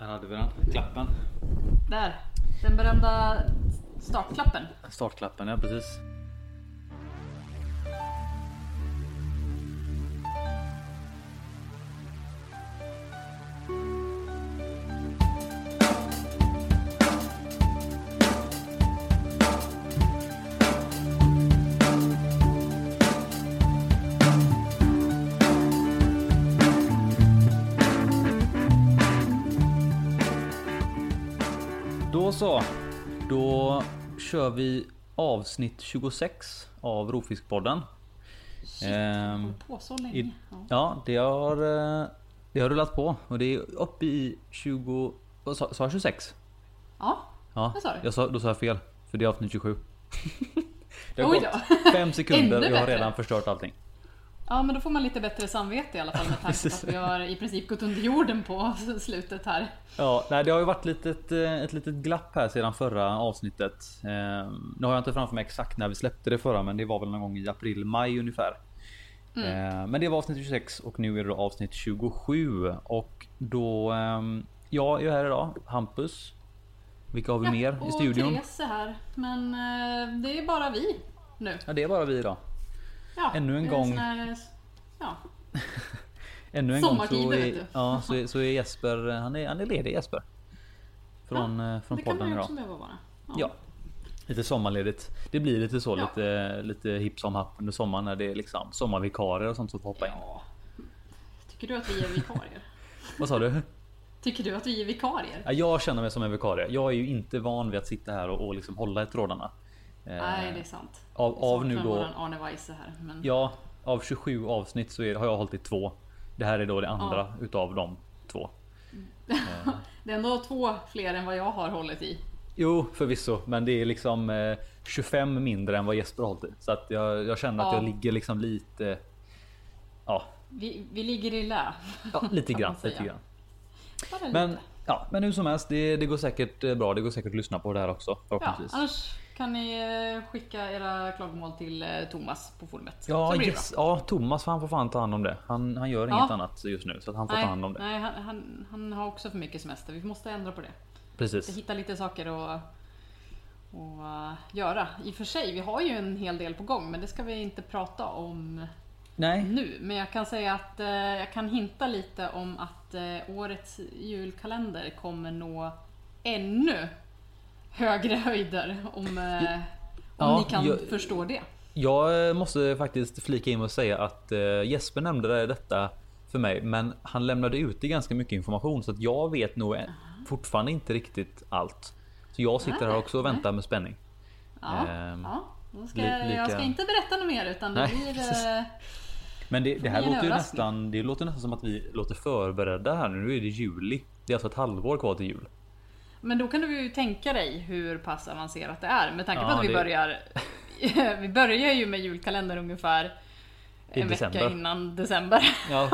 Här hade vi den. Klappen. Där. Den berömda startklappen. Startklappen, ja precis. Så. Då kör vi avsnitt 26 av Rovfiskpodden. Shit, Ehm, på så länge. Ja. Ja, det har, eh, det har rullat på och det är uppe i 20... vad Sa, sa jag 26? ja. Ja, Vad sa du? jag sa, då sa jag fel. För det är avsnitt 27. Det har Oj gått då. fem sekunder och jag har redan förstört allting. Ja, men då får man lite bättre samvete i alla fall med tanke på att vi har i princip gått under jorden på slutet här. Ja, nej, det har ju varit litet, eh, ett litet glapp här sedan förra avsnittet. Eh, Nu har jag inte framför mig exakt när vi släppte det förra, men det var väl någon gång i april, maj ungefär. Eh, Men det var avsnitt 26 och nu är det avsnitt 27 och då. ehm, Jag är här idag, Hampus. Vilka har vi mer i och studion? Therese är här. Men eh, det är bara vi nu. Ja, det är bara vi idag. Ja, Ännu en gång. här- Ja, Ännu en gång så är, ja, så är, så är Jesper, han är, han är ledig Jesper. Från, eh, från det kan podden man ju idag. också behöva vara. Ja. Lite sommarledigt. Det blir lite så Ja. lite, lite hipp som happ under sommaren när det är liksom sommarvikarier och sånt som får hoppa in. Ja. Tycker du att vi är vikarier? Vad sa du? Tycker du att vi är vikarier? Ja, jag känner mig som en vikarie. Jag är ju inte van vid att sitta här och, och liksom hålla i trådarna. Eh, Nej, det är sant. Av, av nu då. Arne Weise här. Men... Ja, av 27 avsnitt så är, har jag hållit i två. Det här är då det andra utav de två. Det är ändå två fler än vad jag har hållit i. Jo, förvisso, men det är liksom eh, 25 mindre än vad Jesper har hållit i. Så att jag, jag känner att Ja. jag ligger liksom lite. Ja, Vi, vi ligger i lä. ja lite grann. Lite grann. Lite. Men, ja, men hur som helst, det, det går säkert eh, bra. Det går säkert att lyssna på det här också ja, annars kan ni eh, skicka era klagomål till eh, Thomas på forumet. Ja, yes. ja, Thomas han får fan ta hand om det. Han, han gör Ja. inget annat just nu så att han får Nej, ta hand om det. nej han, han, han har också för mycket semester. Vi måste ändra på det. Precis. Hitta lite saker att och, uh, göra. I och för sig, vi har ju en hel del på gång men det ska vi inte prata om Nej, nu. Men jag kan säga att eh, jag kan hinta lite om att eh, årets julkalender kommer nå ännu högre höjder om, eh, om Ja, ni kan jag- förstå det. jag eh, måste faktiskt flika in och säga att eh, Jesper nämnde detta för mig, men han lämnade ut ganska mycket information så att jag vet nog ä- fortfarande inte riktigt allt. Så jag sitter här Nej, också och nej. väntar med spänning. Ja, Ehm, ja. Ska, li- Jag lika- ska inte berätta något mer utan det Nej, blir... precis. Men det, det här låter ju nästan, det låter nästan som att vi låter förberedda här nu. Nu är det juli. Det är alltså ett halvår kvar till jul. Men då kan du ju tänka dig hur pass avancerat det är med tanke på Ja, att vi det- börjar Vi börjar ju med julkalender ungefär I en december. vecka innan december. Ja,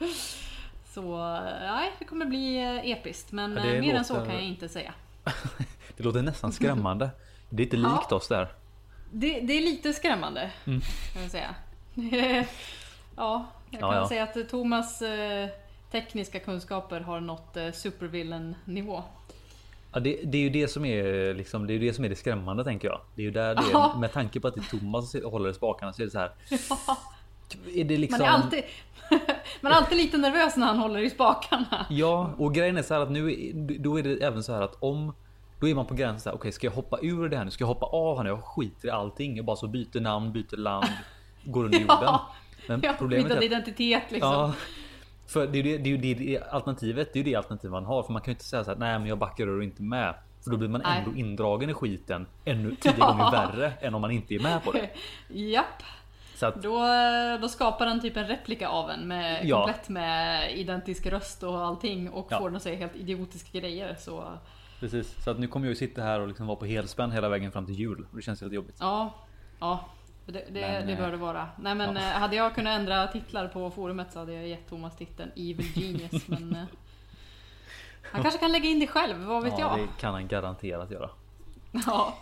precis. så nej, det kommer bli eh, episkt men Ja, eh, mer än så låter- kan jag inte säga. Det låter nästan skrämmande. Det är inte Ja. likt oss där. Det, det är lite skrämmande Mm. kan jag säga. ja, jag Ja, kan ja. säga att Thomas eh, tekniska kunskaper har nått eh, supervillain nivå. Ja, det, det är ju det som är liksom, det är det som är det skrämmande tänker jag. Det är ju där det är, med tanke på att det är Thomas som håller i spakarna så är det så här. Är det liksom... Man är alltid, man är alltid lite nervös när han håller i spakarna. Ja, och grejen är så här att nu då är det även så här att om då är man på gränsen okej ska jag hoppa ur det här nu? Ska jag hoppa av här nu? Jag skiter i allting. Jag bara så byter namn, byter land, går under jorden. Men Ja, problemet är att, identitet liksom. Ja, för det är ju det, det, är det, alternativet. Det är ju det alternativ man har. För man kan ju inte säga så här, nej men jag backar ur och inte med. För då blir man Nej. ändå indragen i skiten ännu tio Ja. gånger värre än om man inte är med på det. Japp, Så att, då, då skapar han typ en replika av en med Ja. komplett med identisk röst och allting och Ja. får den att säga helt idiotiska grejer. Så precis. Så att nu kommer jag ju sitta här och liksom vara på helspänn hela vägen fram till jul. Och det känns helt jobbigt. ja, ja. Det, det, Men, det eh, bör det vara. Nej men ja. eh, hade jag kunnat ändra titlar på forumet så hade jag gett Thomas titeln Evil Genius. men eh, han kanske kan lägga in det själv, vad vet ja, jag? det kan han garanterat göra. Ja,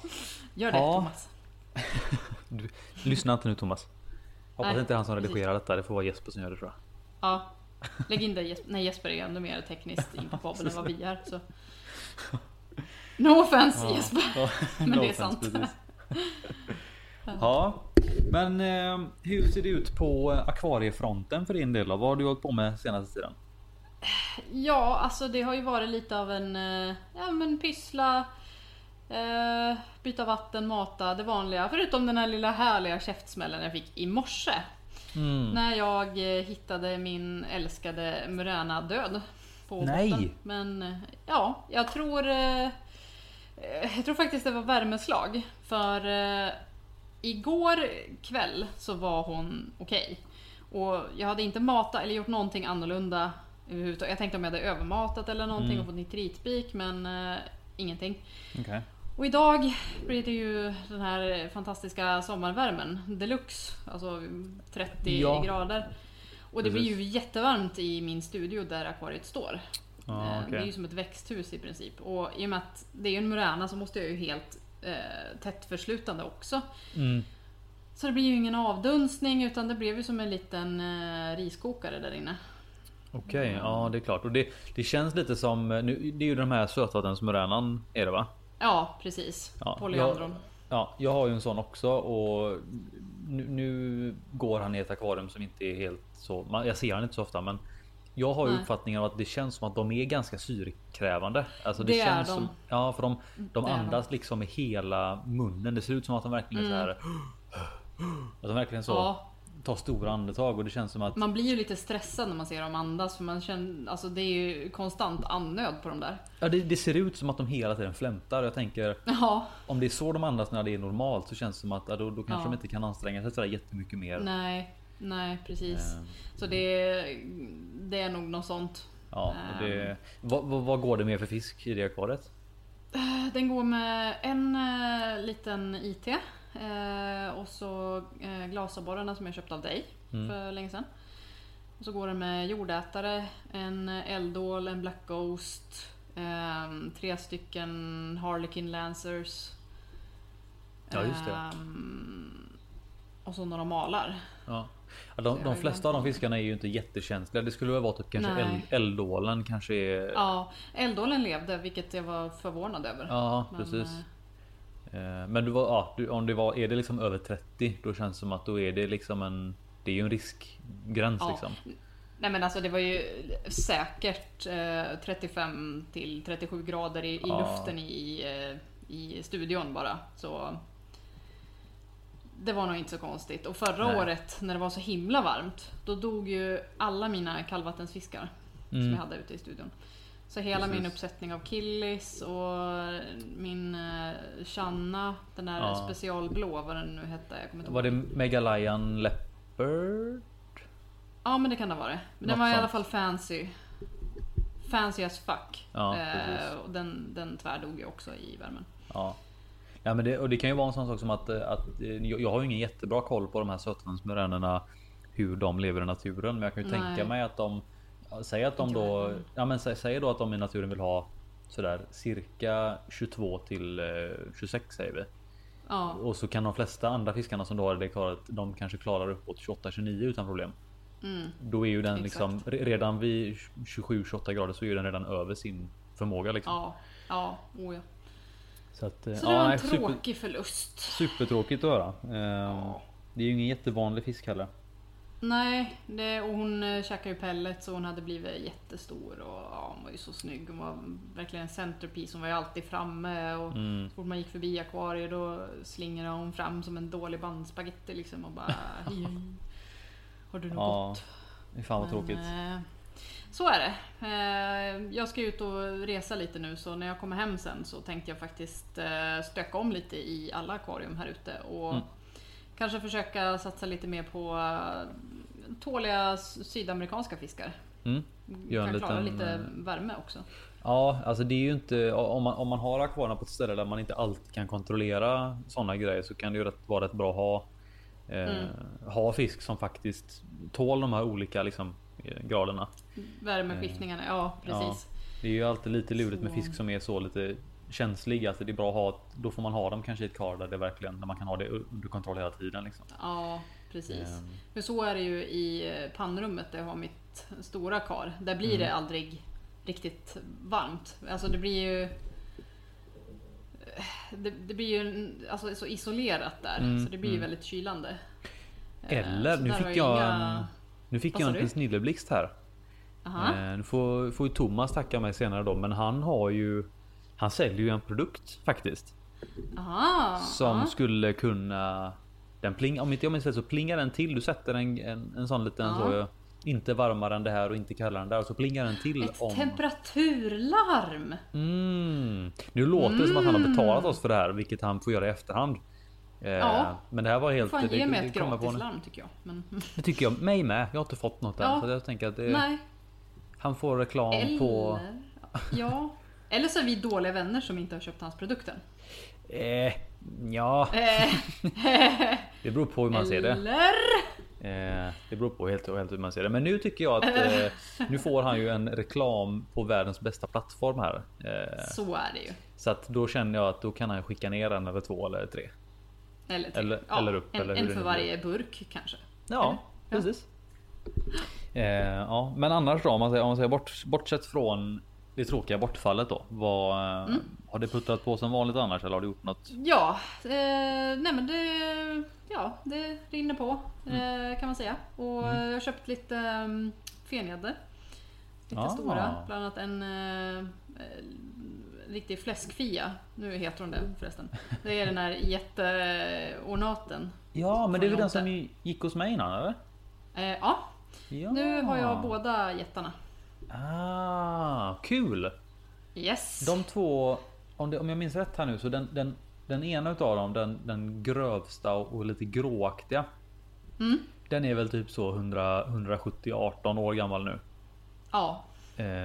gör det Ja. Thomas. Du, lyssna inte nu Thomas. Hoppas Nej, inte han som redigerar detta. Det får vara Jesper som gör det tror jag. Ja, Lägg in det Jesper. Nej Jesper är ännu mer tekniskt inkapabel än vad vi är. Så. No offense Jesper. Ja, Men no det är sant. precis. Ja, men eh, hur ser det ut på akvariefronten för din del då? Vad har du hållit på med senaste tiden? Ja, alltså det har ju varit lite av en eh, ja, men pyssla, eh, byta vatten, mata, det vanliga. Förutom den här lilla härliga käftsmällen jag fick i morse. Mm. När jag eh, hittade min älskade Muräna död. På Nej. botten. Men eh, ja, jag tror... Eh, jag tror faktiskt det var värmeslag. För igår kväll så var hon okej. Och jag hade inte matat eller gjort någonting annorlunda överhuvudtaget. Jag tänkte om jag hade övermatat eller någonting Mm. och fått nitritspik men eh, ingenting. Okej. Och idag blir det ju den här fantastiska sommarvärmen deluxe. Alltså 30 Ja. grader. Och det blir Precis. ju jättevarmt i min studio där akvariet står. Ja, Eh, okej. Det är ju som ett växthus i princip. Och i och med att det är en Murana så måste jag ju helt eh, tätt förslutande också. Mm. Så det blir ju ingen avdunstning utan det blev ju som en liten eh, riskokare där inne. Okej, ja det är klart. Och det, det känns lite som, nu, det är ju de här sötvattensmuränan är det va? Ja, precis. Ja, Polyandron. Ja, jag har ju en sån också och nu, nu går han i ett akvarium som inte är helt så. Man, jag ser han inte så ofta, men jag har ju uppfattningen att det känns som att de är ganska syrekrävande. Alltså det, Det är känns de. som, ja, för de, de är andas liksom med hela munnen. Det ser ut som att de verkligen så här. Att de verkligen så Mm. Ja, tar stora andetag och det känns som att man blir ju lite stressad när man ser dem andas för man känner, alltså det är ju konstant andnöd på dem där. ja, det, det ser ut som att de hela tiden flämtar. Jag tänker Ja, om det är så de andas när det är normalt så känns det som att ja, då, då kanske Ja. de inte kan anstränga sig sådär jättemycket mer. nej, nej precis. Eh, Så det, det är nog något sånt. Ja, det, vad, vad, vad går det med för fisk i det akvariet? Den går med en eh, liten IT eh, och så eh, glasabborrarna som jag köpte av dig Mm. för länge sedan. Och så går den med jordätare, en eldål, en black ghost, ehm, tre stycken harlequin lancers. Ja, just det. ehm, och så några malar. Ja. Ja, de, de flesta av de fiskarna är ju inte jättekänsliga. Det skulle väl vara typ kanske eld, eldålen kanske är... Ja, eldålen levde vilket jag var förvånad över. Ja, Men, precis. eh, Eh, Men du var, ja, du, om det var, är det liksom över 30 då känns det som att då är det liksom en... Det är ju en riskgräns Ja. liksom. Nej men alltså det var ju säkert eh, 35 till 37 grader i, i Ja. luften i, eh, i studion bara. Så det var nog inte så konstigt. Och förra Nej. året när det var så himla varmt, då dog ju alla mina kallvattensfiskar som Mm. jag hade ute i studion. Så hela min Precis. uppsättning av killis och min eh, Channa, den där Ja. specialblå, vad den nu hette. Jag kommer inte Var ihåg. det Megalion Leopard? Ja men det kan det vara. Men Något den var i alla fall fancy. Fancy as fuck. Ja, eh, och den, den tvärdog ju också i värmen. Ja. Ja men det, och det kan ju vara en sån sak som att, eh, att eh, jag, har ju ingen jättebra koll på de här sötvattensmuränerna hur de lever i naturen. Men jag kan ju Nej. tänka mig att de ja, Säg att de då. Ja men sä, säg då att de i naturen vill ha Sådär cirka 22 till eh, 26 säger vi. Ja, Och så kan de flesta andra fiskarna som då har det klarat De kanske klarar uppåt 28-29 utan problem. mm, Då är ju den Exakt. liksom re- redan vid 27-28 grader så är den redan över sin förmåga liksom. ja, ja, oh ja. Så, att, eh, Så ja, det var en super- tråkig förlust. Supertråkigt att höra. Ehm, Ja. Det är ju ingen jättevanlig fisk heller. Nej, det, och hon eh, käkade ju pellets och hon hade blivit jättestor och ja, hon var ju så snygg. Hon var verkligen en centerpiece. Hon var ju alltid framme och Mm. så fort man gick förbi akvariet då slingrade hon fram som en dålig bandspagetti liksom och bara. Har du något Ja, gott? fan vad tråkigt. Så är det. Eh, jag ska ut och resa lite nu så när jag kommer hem sen så tänkte jag faktiskt eh, stöka om lite i alla akvarium här ute och Mm. kanske försöka satsa lite mer på eh, tåliga sydamerikanska fiskar. Mm. Gör en kan klara liten, lite värme också. Ja, alltså det är ju inte om man, om man har akvarierna på ett ställe där man inte alltid kan kontrollera sådana grejer så kan det ju rätt, vara rätt bra att ha eh, Mm. ha fisk som faktiskt tål de här olika liksom, graderna. Värmeskiftningarna, ja precis. Det är ju alltid lite lurigt med fisk som är så lite känslig. Alltså det är bra att ha. Då får man ha dem kanske i ett kar där det verkligen där man kan ha det under kontroll hela tiden. Liksom. Ja, precis. Ehm. För så är det ju i eh, pannrummet där jag har mitt stora kar. Där blir det aldrig riktigt varmt. Alltså det blir ju... Det, det blir ju alltså, så isolerat där, Mm, så det blir ju mm. väldigt kylande. Eh, Eller, så nu fick jag inga- en, nu fick Vad jag en liten snilleblixt här. Aha. Eh, Nu får, får ju Thomas tacka mig senare då, men han har ju Han säljer ju en produkt faktiskt. Aha. Som ja. skulle kunna Den pling, om inte jag minns rätt så plingar den till. Du sätter en, en, en sån liten så Inte varmare än det här och inte kallare än där och så plingar den till Ett om temperaturlarm! mm. Nu låter det som att han har betalat oss för det här, vilket han får göra i efterhand. Eh, Ja. Men det här var helt... Får han det- ge mig ett gratislarm tycker jag. Men, Det tycker jag. Mig med. Jag har inte fått något än. Ja. Så jag tänker att det, nej. han får reklam Eller... på... Ja. Eller så är vi dåliga vänner som inte har köpt hans produkten. Eh, ja, Eh, det beror på hur man ser det. Eller? Eh, det beror på helt och helt hur man ser det. Men nu tycker jag att eh, nu får han ju en reklam på världens bästa plattform här. Eh, Så är det ju. så att då känner jag att då kan han skicka ner en eller två eller tre. Eller, tre. Eller- ja, eller upp, En, eller en för varje burk kanske. Ja, Eller? Ja. precis. Eh, ja, men annars då om man säger, om man säger bort, bortsett från det tråkiga bortfallet då. Vad, Mm. Har det puttrat på som vanligt annars eller har du gjort något? Ja, eh, nej men det, ja, det rinner på Mm. eh, kan man säga. Och eh, jag har köpt lite um, fengäddor. Lite Ah. stora. Bland annat en eh, eh, riktig fläskfia. Nu heter hon det förresten. Det är den här jätteornaten. Ja, men det är väl den som gick hos mig innan eller? Eh, ja, Ja. nu har jag båda jättarna. Ah, kul! Yes. De två, om, det, om jag minns rätt här nu, så den, den, den ena utav dem, den, den grövsta och, lite gråaktiga. Mm. Den är väl typ så 100, 170, 18 år gammal nu. Ja,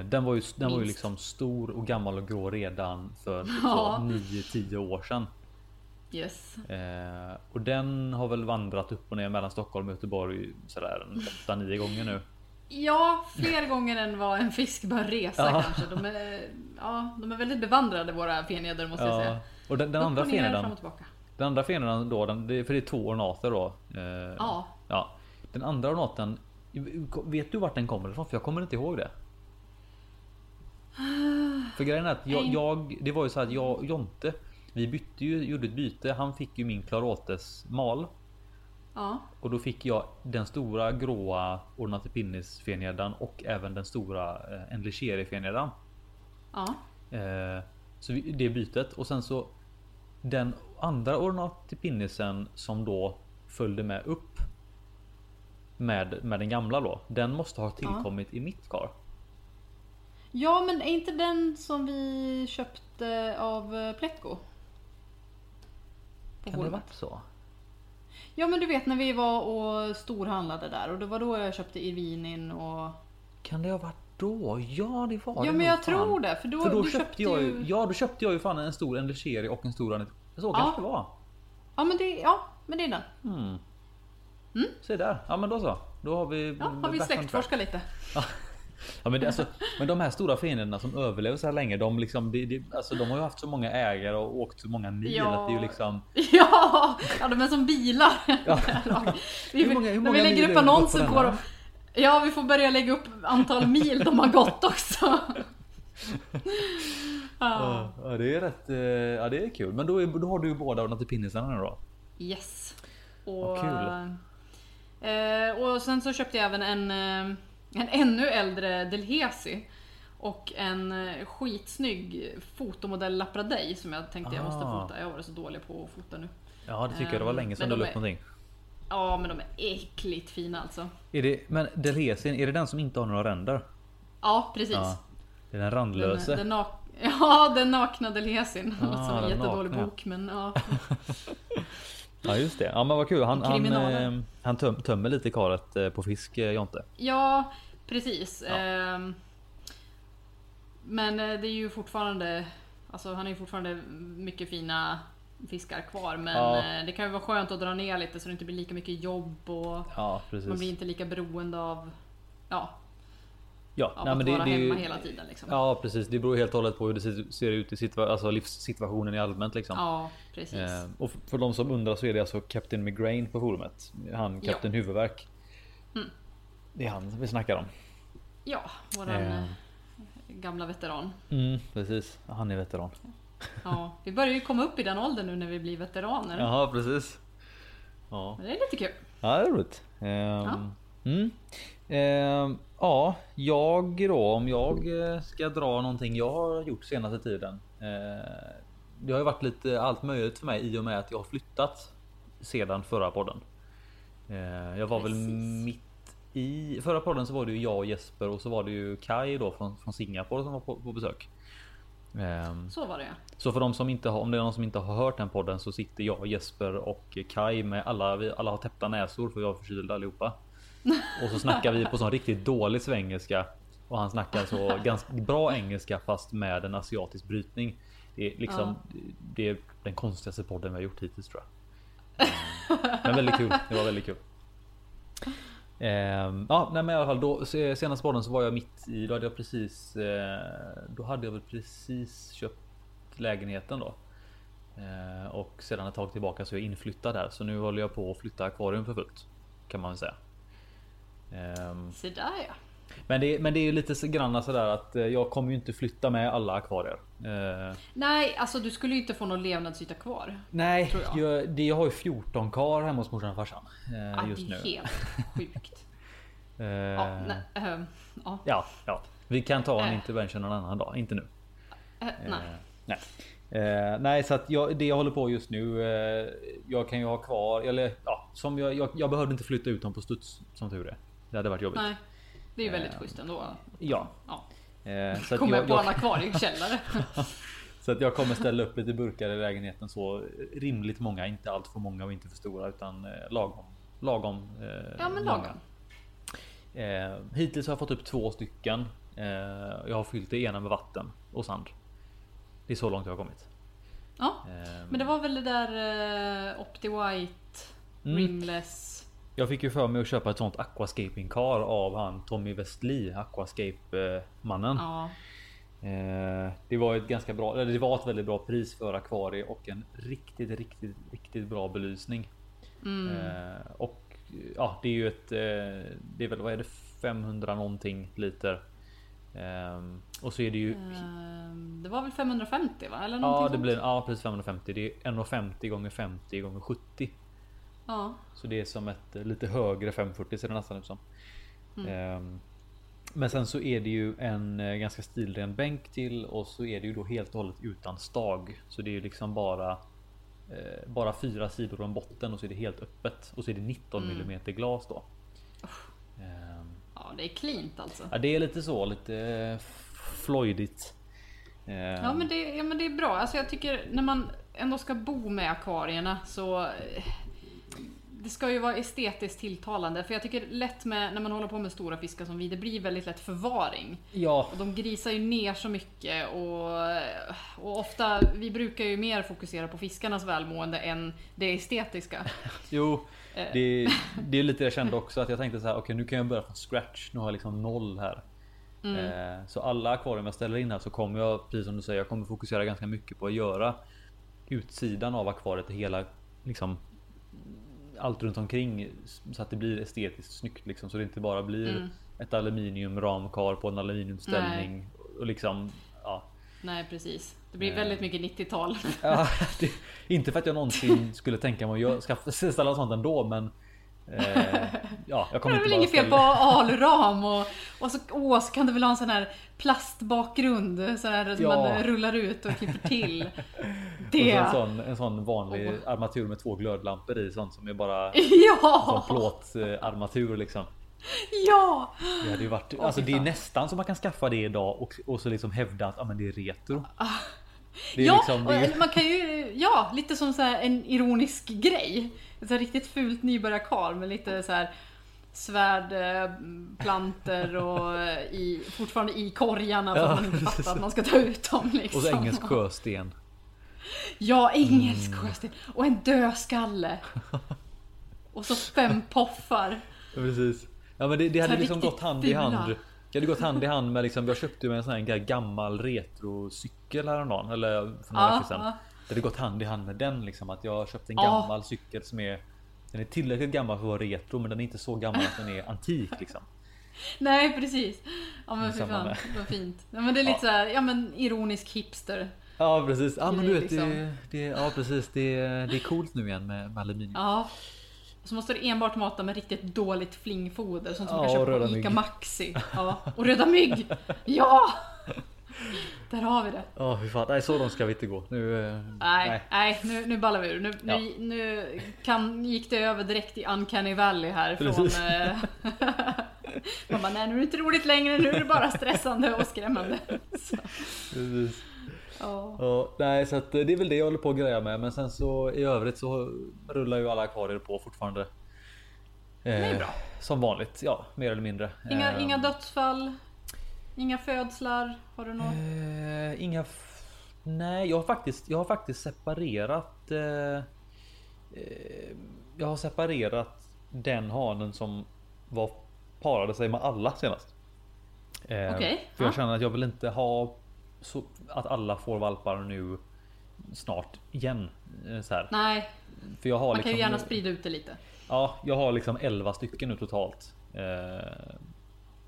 den var ju, den var ju liksom stor och gammal och grå redan för Ja. så 9-10 år sedan. yes. Eh, och den har väl vandrat upp och ner mellan Stockholm och Göteborg sådär en 8-9 gånger nu. Ja, fler gånger än vad en fisk bör resa Ja. kanske. De är, ja, de är väldigt bevandrade våra feneder måste jag säga. Ja. Och den, den Upp andra tillbaka. den andra feneden då, den, för det är två ornater då. Eh, Ja. ja. Den andra ornaten, vet du vart den kommer ifrån? För jag kommer inte ihåg det. För grejen är att jag, jag det var ju så att jag Jonte, vi bytte ju, gjorde ett byte. Han fick ju min Clarotes mal. Ja. Och då fick jag den stora gråa Ornatipinnis fengäddan och även den stora eh, Enlicheri fengäddan. Ja. Eh, så vi, det bytet och sen så den andra Ornatipinnisen som då följde med upp. Med, med den gamla då. Den måste ha tillkommit i mitt kar. Ja, men är inte den som vi köpte av eh, Pletko? På Kan det varit så? Ja, men du vet när vi var och storhandlade där och det var då jag köpte Irvinin och... Kan det ha varit då? Ja det var det Ja, men jag fan. tror det. För då, För då du köpte jag ju, ja då köpte jag ju fan en stor Enlicheri och en stor Anit- Så Ja. kanske det var. Ja, men det, ja, men det är den. Hmm. Se där, ja men då så. Då har vi... Mm. Ja, har vi släktforskat lite. Ja, men, det, alltså, men de här stora fienderna som överlever så här länge, de, liksom, det, det, alltså, de har ju haft så många ägare och åkt så många mil Ja. att det är ju liksom... Ja, ja de är som bilar. Ja. Vi, Hur många- hur när många vi lägger upp annonser på på dem. Ja, vi får börja lägga upp antal mil de har gått också. Ja. Ja, det är rätt... eh, Ja, det är kul. Men då, är, då har du ju båda Ornatipinnisarna nu då. Yes. Och, Vad kul. Eh, och sen så köpte jag även en, eh, en ännu äldre Delhesi. Och en eh, skitsnygg fotomodell Lapradej som jag tänkte jag måste Ah. fota. Jag varit så dålig på att fota nu. Ja, det tycker jag. Det var länge sedan men du la upp är- någonting. Ja, men de är äckligt fina alltså. Är det, men Delhaisin, är det den som inte har några ränder? Ja, precis. Ja. Det är den Den, randlöse. den nak- ja, den nakna Delhesin. Ah, som en den jättedålig nakna. bok, men ja. Ja just det. Ja men vad kul. Han, han, eh, han töm, tömmer lite karet eh, på fisk eh, Jonte. Ja, precis. Ja. Ehm, men eh, det är ju fortfarande, alltså han är ju fortfarande mycket fina fiskar kvar. Men Ja. eh, det kan ju vara skönt att dra ner lite så det inte blir lika mycket jobb och Ja man blir inte lika beroende av, ja, Ja, av nej, men det, vara det hemma hela tiden. Liksom. Ja precis, det beror helt och hållet på hur det ser- ut i situa- alltså livssituationen i allmänt liksom. Ja, precis. Eh, och för de som undrar så är det alltså Captain Migraine på forumet. Han Ja. Captain Huvudvärk. Mm. Det är han vi snackar om. Ja, våran Eh. eh, gamla veteran. Mm, precis, han är veteran. Ja, vi börjar ju komma upp i den åldern nu när vi blir veteraner. Jaha precis. Ja, Men det är lite kul. ja det är roligt. Ehm, Mm. Ehm, ja, jag då om jag eh, ska dra någonting jag har gjort senaste tiden. Eh, det har ju varit lite allt möjligt för mig i och med att jag har flyttat sedan förra podden. Eh, jag var väl Precis. mitt i förra podden så var det ju jag och Jesper och så var det ju Kai då från, från Singapore som var på, på besök. Ehm, Så var det ja. så för de som inte har, om det är någon som inte har hört den podden så sitter jag, Jesper och Kai med alla, vi alla har täppta näsor för jag är förkyld allihopa. Och så snackar vi på sån riktigt dålig svengelska och han snackar så ganska bra engelska fast med en asiatisk brytning. Det är liksom det är den konstigaste podden vi har gjort hittills tror jag. Men väldigt kul. Det var väldigt kul. Eh, ja, nej, men i alla fall då senaste podden så var jag mitt i. Då hade jag precis. Eh, då hade jag väl precis köpt lägenheten då. Eh, och sedan ett tag tillbaka så är jag inflyttad där. Så nu håller jag på att flytta akvarium för fullt. Kan man väl säga. Eh, Se där ja men, det, men det är ju lite grann sådär att eh, jag kommer ju inte flytta med alla akvarier. Eh, Nej, alltså du skulle ju inte få någon levnadsyta kvar. nej, jag. jag, det, jag har ju 14 kar hemma hos morsan och farsan. Eh, Ja, just det är nu. helt sjukt. Eh, Ja, nej, ehm, ja, ja, ja. Vi kan ta en Äh. intervention en annan dag, inte nu. eh, nej. Nej. Eh, nej, så att jag, det jag håller på just nu. Eh, jag kan ju ha kvar eller ja, som jag, jag, jag behövde inte flytta ut dem på studs som tur är. Det hade varit jobbigt. nej. Det är ju väldigt Eh, schysst ändå. Ja, Ja. eh, så, Kommer jag, på en akvariekällare. så att jag kommer ställa upp lite burkar i lägenheten så rimligt många, inte allt för många och inte för stora utan eh, lagom. Lagom. Eh, Ja men lagom. Eh, hittills har jag fått upp två stycken. Eh, jag har fyllt det ena med vatten och sand. Det är så långt jag har kommit. Ja, men det var väl det där Opti White, Mm. Rimless. Jag fick ju för mig att köpa ett sånt aquascaping car av han Tommy Westli, aquascape mannen. Ja, Eh, det var ett ganska bra, eller det var ett väldigt bra pris för akvarie och en riktigt, riktigt, riktigt bra belysning. mm. Eh, och ja, det är ju ett, eh, det är väl vad är det 500 någonting liter. Och så är det ju det var väl 550 va? Eller Ja, det blir ja, precis 550. Det är 1,50 gånger 50 gånger 70. Ja, Så det är som ett eh, lite högre 540 ser det nästan ut som. Mm. Ehm, men sen så är det ju en eh, ganska stilren bänk till och så är det ju då helt och hållet utan stag. Så det är ju liksom bara eh, bara fyra sidor en botten och så är det helt öppet och så är det 19 Mm. mm glas då. Ehm, ja, det är cleant alltså. ja, det är lite så lite eh, Floydigt. Ehm, Ja men, det, ja men det är bra. Alltså jag tycker när man ändå ska bo med akvarierna så det ska ju vara estetiskt tilltalande. För jag tycker lätt med när man håller på med stora fiskar som vi, det blir väldigt lätt förvaring. ja, Och de grisar ju ner så mycket och, och ofta, vi brukar ju mer fokusera på fiskarnas välmående än det estetiska. Jo, det, det är lite jag kände också att jag tänkte så här. Okej, nu kan jag börja från scratch. Nu har jag liksom noll här. Mm. Eh, så alla akvarium jag ställer in här så kommer jag, precis som du säger, jag kommer fokusera ganska mycket på att göra utsidan av akvariet och hela liksom allt runt omkring så att det blir estetiskt snyggt liksom så det inte bara blir Mm. ett aluminium ramkar på en aluminiumställning och liksom ja. Nej precis. Det blir Eh. väldigt mycket 90-tal. Ja, inte för att jag någonsin skulle tänka mig att skaffa- ställa sånt ändå men eh, Ja, jag Det kommer är inte väl inget fel på alram och, och så, åh, så kan du väl ha en sån här plastbakgrund så här, som Ja. man rullar ut och klipper till. Och så Det. en, sån, en sån vanlig Åh. armatur med två glödlampor i sånt som är bara Ja! Sån plåtarmatur liksom. Ja! Det hade ju varit, Åh, alltså det är nästan som man kan skaffa det idag och, och så liksom hävda att ah, men det är retro. Det är ja, liksom, det är, man kan ju, ja, lite som så en ironisk grej. Så riktigt fult nybörjarkarl med lite så här svärd, eh, planter och eh, i, fortfarande i korgarna för Ja, att man inte fattar att man ska ta ut dem. Liksom. och så engelsk sjösten. Ja, engelsk Mm. sjösten. Och en dödskalle. Och så fem poffar. Ja, precis. Ja men det, det hade liksom gått hand i hand. fula. Det hade gått hand i hand med liksom, jag köpte ju en sån här gammal retrocykel häromdagen. Eller för några Ja, veckor sedan. ja. Det hade gått hand i hand med den liksom. Att jag köpte en Ja. gammal cykel som är den är tillräckligt gammal för att vara retro men den är inte så gammal att den är antik liksom. Nej precis. Ja men fy fan, vad fint. Ja, men det är lite Ja. så här, ja men ironisk hipster. Ja precis. Ja men du vet Liksom. det, det, ja, precis. Det, det är coolt nu igen med, med aluminium. Ja. Och så måste du enbart mata med riktigt dåligt flingfoder. Sånt som Ja, du kan köpa på Ica mygg. Maxi. Ja. Och röda mygg! Ja! Där har vi det. Ja fy fan. Nej så långt ska vi inte gå. Nu, eh, Nej, nej, nu, nu ballar vi ur. Nu, Ja. nu, nu kan, gick det över direkt i Uncanny Valley här från... Eh, Man bara, nej nu är det inte roligt längre, nu är det bara stressande och skrämmande. Så, Precis. ja. Ja, nej, så att eh, det är väl det jag håller på att greja med. Men sen så i övrigt så rullar ju alla akvarier på fortfarande. Eh, bra. Som vanligt, ja mer eller mindre. Inga, Eh, inga dödsfall, inga födslar. Har du något? Eh, inga... Nej, jag har faktiskt, jag har faktiskt separerat. Eh, eh, jag har separerat den hanen som var parade sig med alla senast. Eh, Okej, För jag ja. känner att jag vill inte ha så att alla får valpar nu snart igen. Eh, Så här. Nej, För jag har man liksom, kan ju gärna sprida ut det lite. Ja, jag har liksom 11 stycken nu totalt. Eh,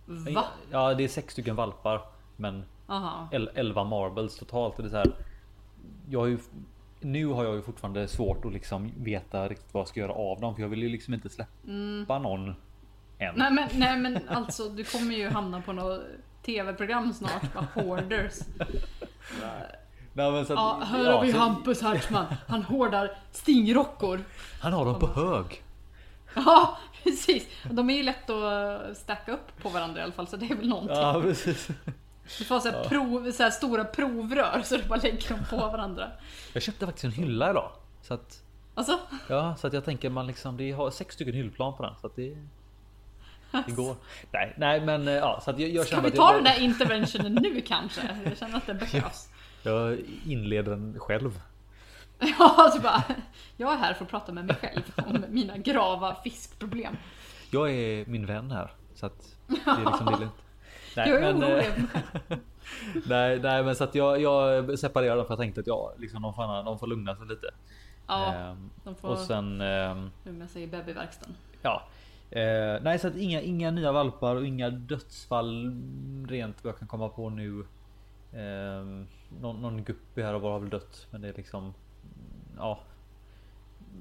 Va? Ja, det är sex stycken valpar. Men Aha. el- 11 marbles totalt. Det är så här, jag har ju, nu har jag ju fortfarande svårt att liksom veta riktigt vad jag ska göra av dem. För jag vill ju liksom inte släppa någon än. Mm. Nej men, nej men alltså du kommer ju hamna på något TV-program snart. Bara hoarders. Nej, men så att- Ja, här ja, har vi så- Hampus Hartman. Han hoardar stingrockor. Han har dem på hög. Ja precis. De är ju lätt att stacka upp på varandra i alla fall så det är väl någonting. Ja, precis. Du får så här prov, så här stora provrör så du bara lägger dem på varandra. Jag köpte faktiskt en hylla idag. Så att, Alltså, ja, så att jag tänker man liksom, det har sex stycken hyllplan på den. Så att det, det går. Nej, nej men eh, ja, så att jag, jag ska vi ta jag, den där interventionen nu kanske? Jag känner att det behövs. jag inleder den själv. Ja, så bara, jag är här för att prata med mig själv om mina grava fiskproblem. Jag är min vän här. Så att det är liksom det är lugnt. Nej, Jag är men, orolig eh, nej, nej, men så att jag, jag separerar dem för jag tänkte att ja, liksom de, får, de får lugna sig lite. Ja, Ehm, de får, och sen, ehm, hur jag säger, babyverkstan. ja. Eh, nej, så att inga, inga nya valpar och inga dödsfall rent vad jag kan komma på nu. Ehm, någon, någon guppy här och var har väl dött, men det är liksom. Ja.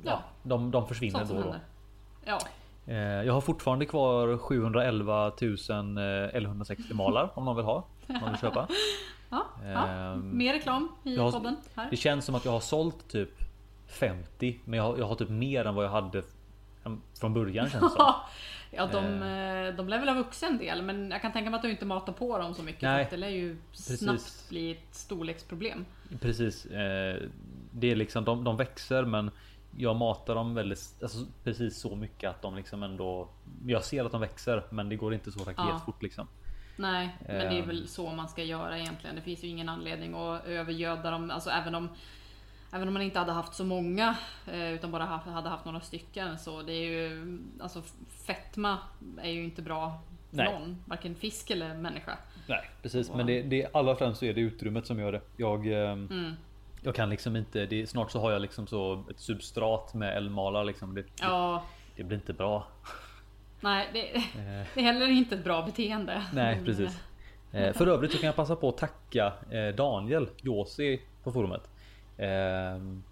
Ja, de, de försvinner då då. Ja, Eh, Jag har fortfarande kvar 711 000 eh, L160 malar om någon vill ha. Om någon vill köpa. ja, ja. Ehm, Mer reklam i jag har- podden här. Det känns som att jag har sålt typ 50 men jag har, jag har typ mer än vad jag hade från början känns det. Ja, de, eh, de lär väl ha vuxit en del, men jag kan tänka mig att du inte matar på dem så mycket. Nej, för det lär ju precis. snabbt bli ett storleksproblem. Precis. Det är liksom de, de växer men jag matar dem väldigt alltså, precis så mycket att de liksom ändå. Jag ser att de växer men det går inte så raketfort liksom. Nej, men det är Ehm. väl så man ska göra egentligen. Det finns ju ingen anledning att övergöda dem. Alltså även om Även om man inte hade haft så många eh, utan bara hade haft några stycken så det är ju Alltså fetma är ju inte bra för Nej. någon. Varken fisk eller människa. Nej precis men det, det allra främst så är det utrymmet som gör det. Jag ehm, Mm. Jag kan liksom inte, det, snart så har jag liksom så ett substrat med älgmalar liksom. Det, Ja, det blir inte bra. nej det, Eh, det är heller inte ett bra beteende. nej precis. Eh, för övrigt så kan jag passa på att tacka eh, Daniel Josi på forumet. Eh,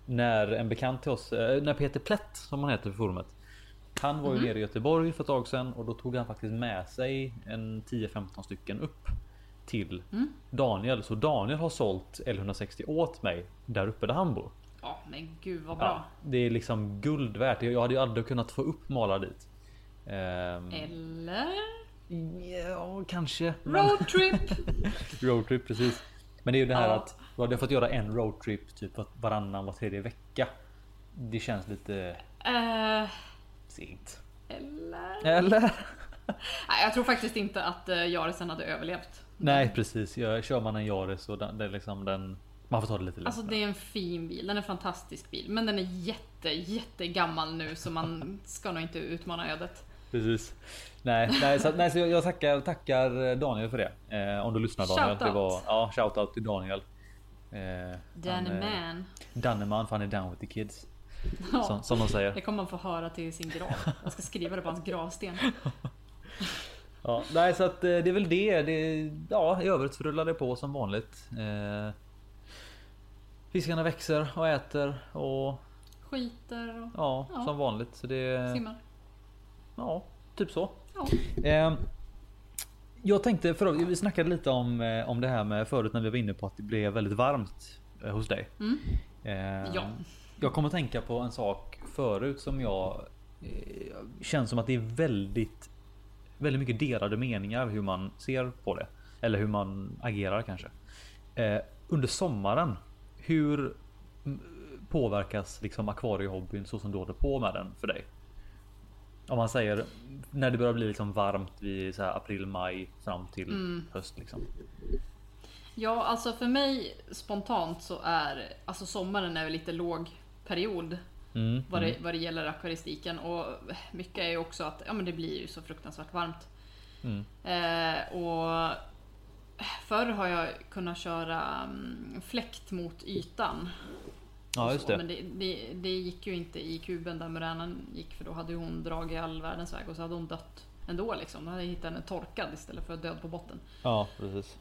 när en bekant till oss, eh, när Peter Plätt som han heter på forumet. Han var ju nere i Göteborg för ett tag sedan och då tog han faktiskt med sig en 10-15 stycken upp till Daniel. Så Daniel har sålt L160 åt mig där uppe där han bor. Ja men gud vad Ja, bra. det är liksom guld värt. Jag hade ju aldrig kunnat få upp malar dit. Ehm, Eller? ja, kanske. Roadtrip! Roadtrip precis. Men det är ju det här Ja. att du hade fått göra en roadtrip typ var- varannan var tredje vecka. Det känns lite Eh, segt. eller? Eller? Nej, jag tror faktiskt inte att uh, Jarisen hade överlevt. Nej precis. Jag, kör man en Yaris och den, det är liksom den. Man får ta det lite lugnt. Alltså det är en fin bil, den är en fantastisk bil. Men den är jätte, jätte gammal nu så man ska nog inte utmana ödet. Precis. Nej, nej, så, nej, så jag, jag tackar, tackar Daniel för det. Eh, om du lyssnar Daniel. Shoutout. Det var, ja, shoutout till Daniel. Eh, Danny han, eh, man. Danneman, för han är down with the kids. Ja, Som, som de säger. det kommer man få höra till sin grav. Jag ska skriva det på hans gravsten. Ja, nej, så att eh, det är väl det. det ja, i övrigt så rullar det på som vanligt. Eh, fiskarna växer och äter och Skiter och ja, Ja. som vanligt. Så det simmar. ja, typ så. Ja. Eh, jag tänkte, för vi snackade lite om, eh, om det här med förut när vi var inne på att det blev väldigt varmt eh, hos dig. Mm. Eh, Ja. Jag kommer att tänka på en sak förut som jag eh, känns som att det är väldigt väldigt mycket delade meningar hur man ser på det. Eller hur man agerar kanske. Eh, under sommaren, hur påverkas liksom akvariehobbyn så som du håller på med den för dig? Om man säger när det börjar bli liksom varmt vid så april, maj fram till Mm. höst liksom. Ja, alltså för mig spontant så är alltså sommaren är lite låg period Mm, vad det, mm, vad det gäller akvaristiken och mycket är ju också att ja, men det blir ju så fruktansvärt varmt. mm. Eh, och förr har jag kunnat köra um, fläkt mot ytan. Ja just så, det. Men det, det, det gick ju inte i kuben där Muränen gick för då hade hon dragit all världens väg och så hade hon dött ändå liksom. Då hade jag hittat henne torkad istället för död på botten. Ja precis.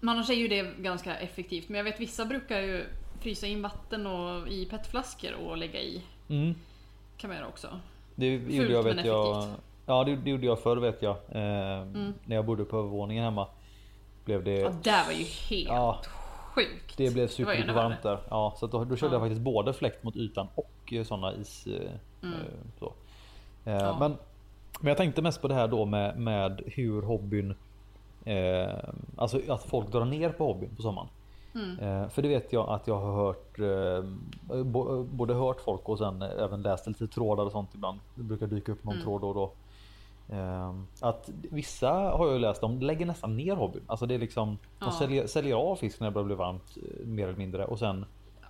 Men annars är ju det ganska effektivt. Men jag vet vissa brukar ju frysa in vatten och i petflaskor och lägga i. Mm. Kan man göra också. Det gjorde jag vet jag. Mm. Ja det, det gjorde jag förr vet jag. Eh, När jag bodde på övervåningen hemma. Blev det. Ja, det var ju helt Ja. sjukt. Det blev var ju super ännu varmt där. Ja, så då, då körde Ja. jag faktiskt både fläkt mot ytan och eh, sådana is. eh, Mm. eh, Så. Eh, Ja. Men, men jag tänkte mest på det här då med, med hur hobbyn Alltså att folk drar ner på hobbyn på sommaren. Mm. Eh, för det vet jag att jag har hört eh, Både hört folk och sen även läst lite trådar och sånt ibland. Det brukar dyka upp någon Mm. tråd då och då. Eh, att vissa har jag läst om lägger nästan ner hobbyn. Alltså det är liksom Ja. De säljer, säljer av fisk när det börjar bli varmt mer eller mindre och sen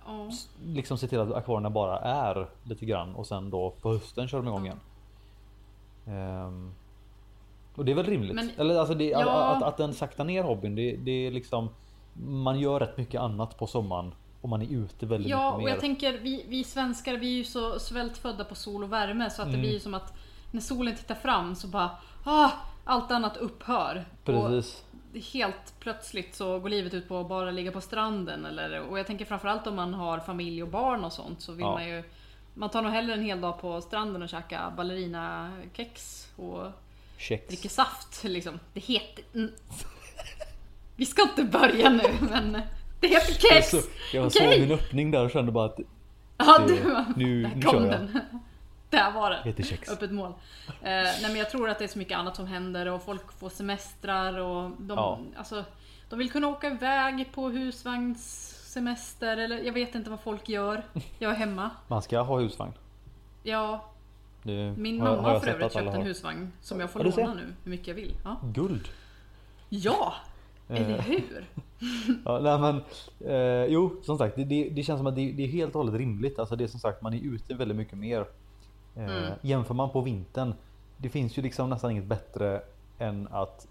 Ja. liksom se till att akvarierna bara är lite grann och sen då på hösten kör de igång igen. Ehm, och det är väl rimligt? Men- Eller alltså det, Ja. att, att den saktar ner hobbyn. Det, det är liksom Man gör rätt mycket annat på sommaren och man är ute väldigt Ja, mycket och mer. jag tänker vi, vi svenskar vi är ju så svältfödda på sol och värme så att det Mm. blir ju som att när solen tittar fram så bara ah, allt annat upphör. Och Precis. helt plötsligt så går livet ut på att bara ligga på stranden. Eller, och jag tänker framförallt om man har familj och barn och sånt så vill Ja. man ju Man tar nog hellre en hel dag på stranden och käkar ballerinakex och Kex. dricker saft liksom. Det heter... Mm. Vi ska inte börja nu men det heter Jag, kex! så, jag Okej. såg min öppning där och kände bara att Ja, det- du, nu- där nu kom jag. den. Där var heter kex. Öppet mål. Eh, nej men jag tror att det är så mycket annat som händer och folk får semestrar och de, Ja. alltså, de vill kunna åka iväg på husvagnssemester eller jag vet inte vad folk gör. Jag är hemma. Man ska ha husvagn. Ja, Det min har jag- mamma har jag för övrigt köpt en husvagn som jag får Ja, låna nu hur mycket jag vill. Ja, Guld. ja. Eller hur? Ja, nej, men, eh, jo, som sagt, det, det, det känns som att det, det är helt och hållet rimligt. Alltså det är som sagt, man är ute väldigt mycket mer. Eh, Mm. Jämför man på vintern. Det finns ju liksom nästan inget bättre än att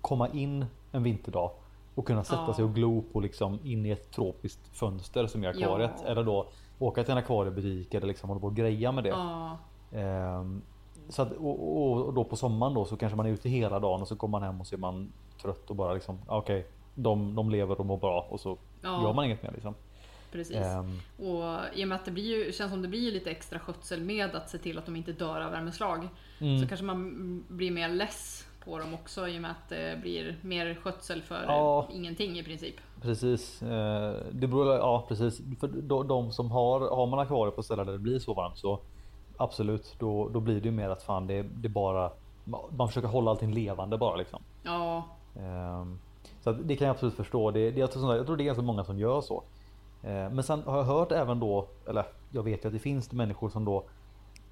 komma in en vinterdag och kunna sätta Ja. sig och glo på liksom in i ett tropiskt fönster som är akvariet. Ja. Eller då åka till en akvariebutik eller liksom hålla på och greja med det. Ja, Ehm, så att, och, och, och då på sommaren då så kanske man är ute hela dagen och så kommer man hem och så är man trött och bara liksom ah, okej. de, de lever och mår bra och så Ja. gör man inget mer liksom. precis. Ehm, Och i och med att det blir ju, känns som det blir lite extra skötsel med att se till att de inte dör av värmeslag. mm, Så kanske man blir mer less på dem också i och med att det blir mer skötsel för Ja. ingenting i princip. precis. Eh, det beror, ja precis. För de, de som har, har man akvarier på ställen där det blir så varmt så absolut då, då blir det ju mer att fan det, det bara man försöker hålla allting levande bara liksom. Ja, Så att det kan jag absolut förstå. Det, det, jag, tror, jag tror det är ganska många som gör så. Eh, Men sen har jag hört även då, eller jag vet ju att det finns människor som då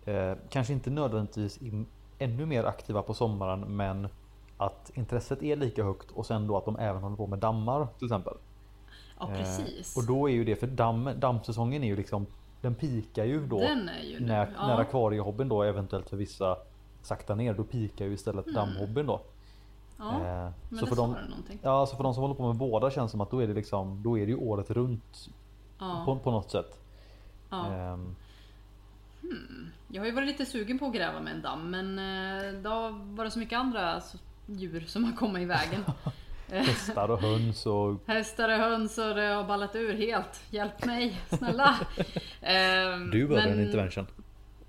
eh, kanske inte nödvändigtvis är ännu mer aktiva på sommaren men att intresset är lika högt och sen då att de även håller på med dammar till exempel. ja Eh, precis. Och då är ju det, för damm, dammsäsongen är ju liksom Den pikar ju då Den är ju när, ja. när akvariehobbyn då eventuellt för vissa sakta ner. Då pikar ju istället dammhobbyn då. Ja, Eh, men så det för någonting. ja, så för de som håller på med båda känns det som att då är det liksom, då är det ju året runt Ja, på, på något sätt. ja. Ehm, Jag har ju varit lite sugen på att gräva med en damm men eh, då var det så mycket andra djur som har kommit i vägen. hästar och höns och Hästar och höns och det har ballat ur helt. Hjälp mig, snälla. Ehm, du behöver men en intervention.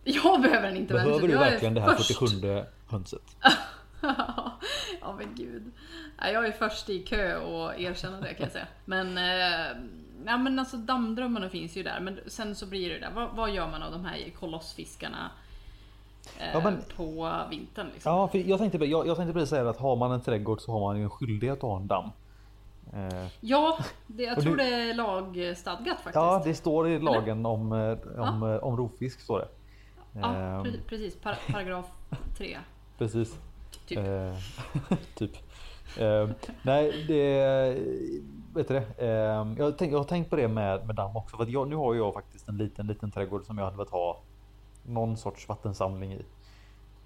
Jag behöver en intervention. Behöver du verkligen det här först. 47 hönset? ja men gud. Jag är först i kö och erkänna det kan jag säga. Men, eh, ja, men alltså dammdrömmarna finns ju där. Men sen så blir det där. Vad, vad gör man av de här kolossfiskarna eh, Ja, men- på vintern? Liksom? Ja, för jag tänkte, jag, jag tänkte precis säga att har man en trädgård så har man ju en skyldighet att ha en damm. Eh, Ja, det, jag tror du- det är lagstadgat faktiskt. ja, det står i lagen om, eh, om, eh, om rovfisk. Står det. Ja, pre- precis. Par paragraf 3. Precis. Typ. Eh, typ. Eh, nej, det... Vet du det? Eh, jag, tänk, jag har tänkt på det med, med damm också. För jag, nu har jag faktiskt en liten, liten trädgård som jag hade velat ha någon sorts vattensamling i.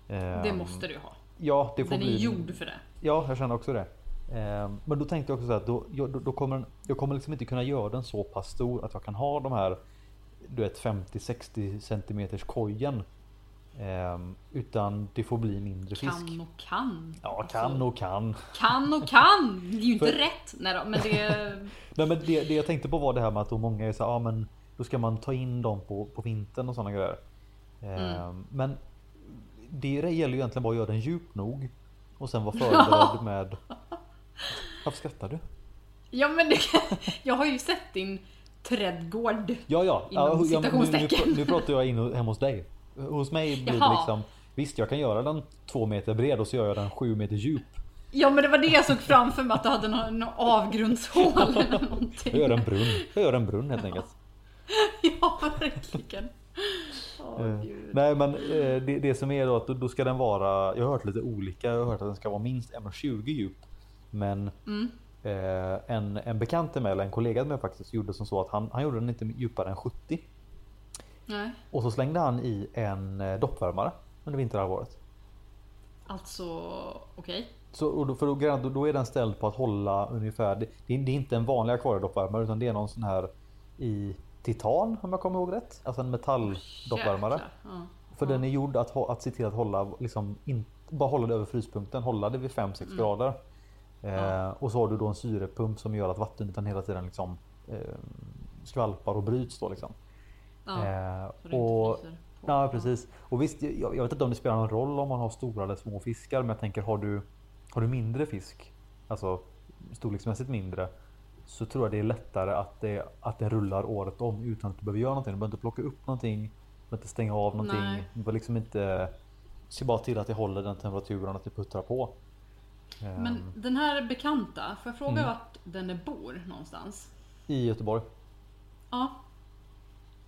Eh, Det måste du ha. Ja, det får Den är bli... gjord för det. Ja, jag känner också det. Eh, men då tänkte jag också så att då, jag, då, då kommer den- jag kommer liksom inte kunna göra den så pass stor att jag kan ha de här du vet 50-60 centimeters kojen. Eh, utan det får bli mindre fisk. Kan och kan. Ja, Alltså, kan och kan. Kan och kan! Det är ju inte För- rätt. Nej då, men det... Nej, men det, det jag tänkte på var det här med att då många är så här, ja men då ska man ta in dem på, på vintern och sådana grejer. Eh, Men det gäller ju egentligen bara att göra den djup nog och sen vara förberedd med. Varför skrattar du? Ja men det, jag har ju sett din trädgård. Ja, ja. Inom ja, nu, nu, nu pratar jag in hemma hos dig. Hos mig blir det Jaha. liksom Visst, jag kan göra den två meter bred och så gör jag den sju meter djup. Ja men det var det jag såg framför mig att du hade någon, någon avgrundshål eller någonting. Jag gör en brunn. Jag gör en brunn helt enkelt. Ja verkligen. Gud. Nej men eh, det, det som är då att då, då ska den vara, jag har hört lite olika, jag har hört att den ska vara minst 1,20 djup. Men Mm. eh, en, en bekant till mig, eller en kollega till mig faktiskt, gjorde som så att han, han gjorde den inte djupare än 70. Nej, Och så slängde han i en eh, doppvärmare under vinterhalvåret. alltså okej. Så, och då, för då, då, är den ställd på att hålla ungefär, det, det är inte en vanlig akvariedoppvärmare utan det är någon sån här i titan om jag kommer ihåg rätt. Alltså en metalldoppvärmare. Ja. För den är gjord att, att se till att hålla, liksom, in, bara hålla det över fryspunkten, hålla det vid 5-6 Mm. grader. Eh, och så har du då en syrepump som gör att vattenytan hela tiden liksom, eh, skvalpar och bryts. Då, liksom. Ja, eh, så det inte och, ja, precis. Och visst, jag, jag vet inte om det spelar någon roll om man har stora eller små fiskar, men jag tänker har du, har du mindre fisk, alltså storleksmässigt mindre, så tror jag det är lättare att det, att det rullar året om utan att du behöver göra någonting. Du behöver inte plocka upp någonting, du behöver inte stänga av någonting. Nej. Du behöver liksom inte se bara till att det håller den temperaturen att det puttrar på. Men Ehm, den här bekanta, får jag fråga Mm. vart den bor någonstans? I Göteborg. Ja.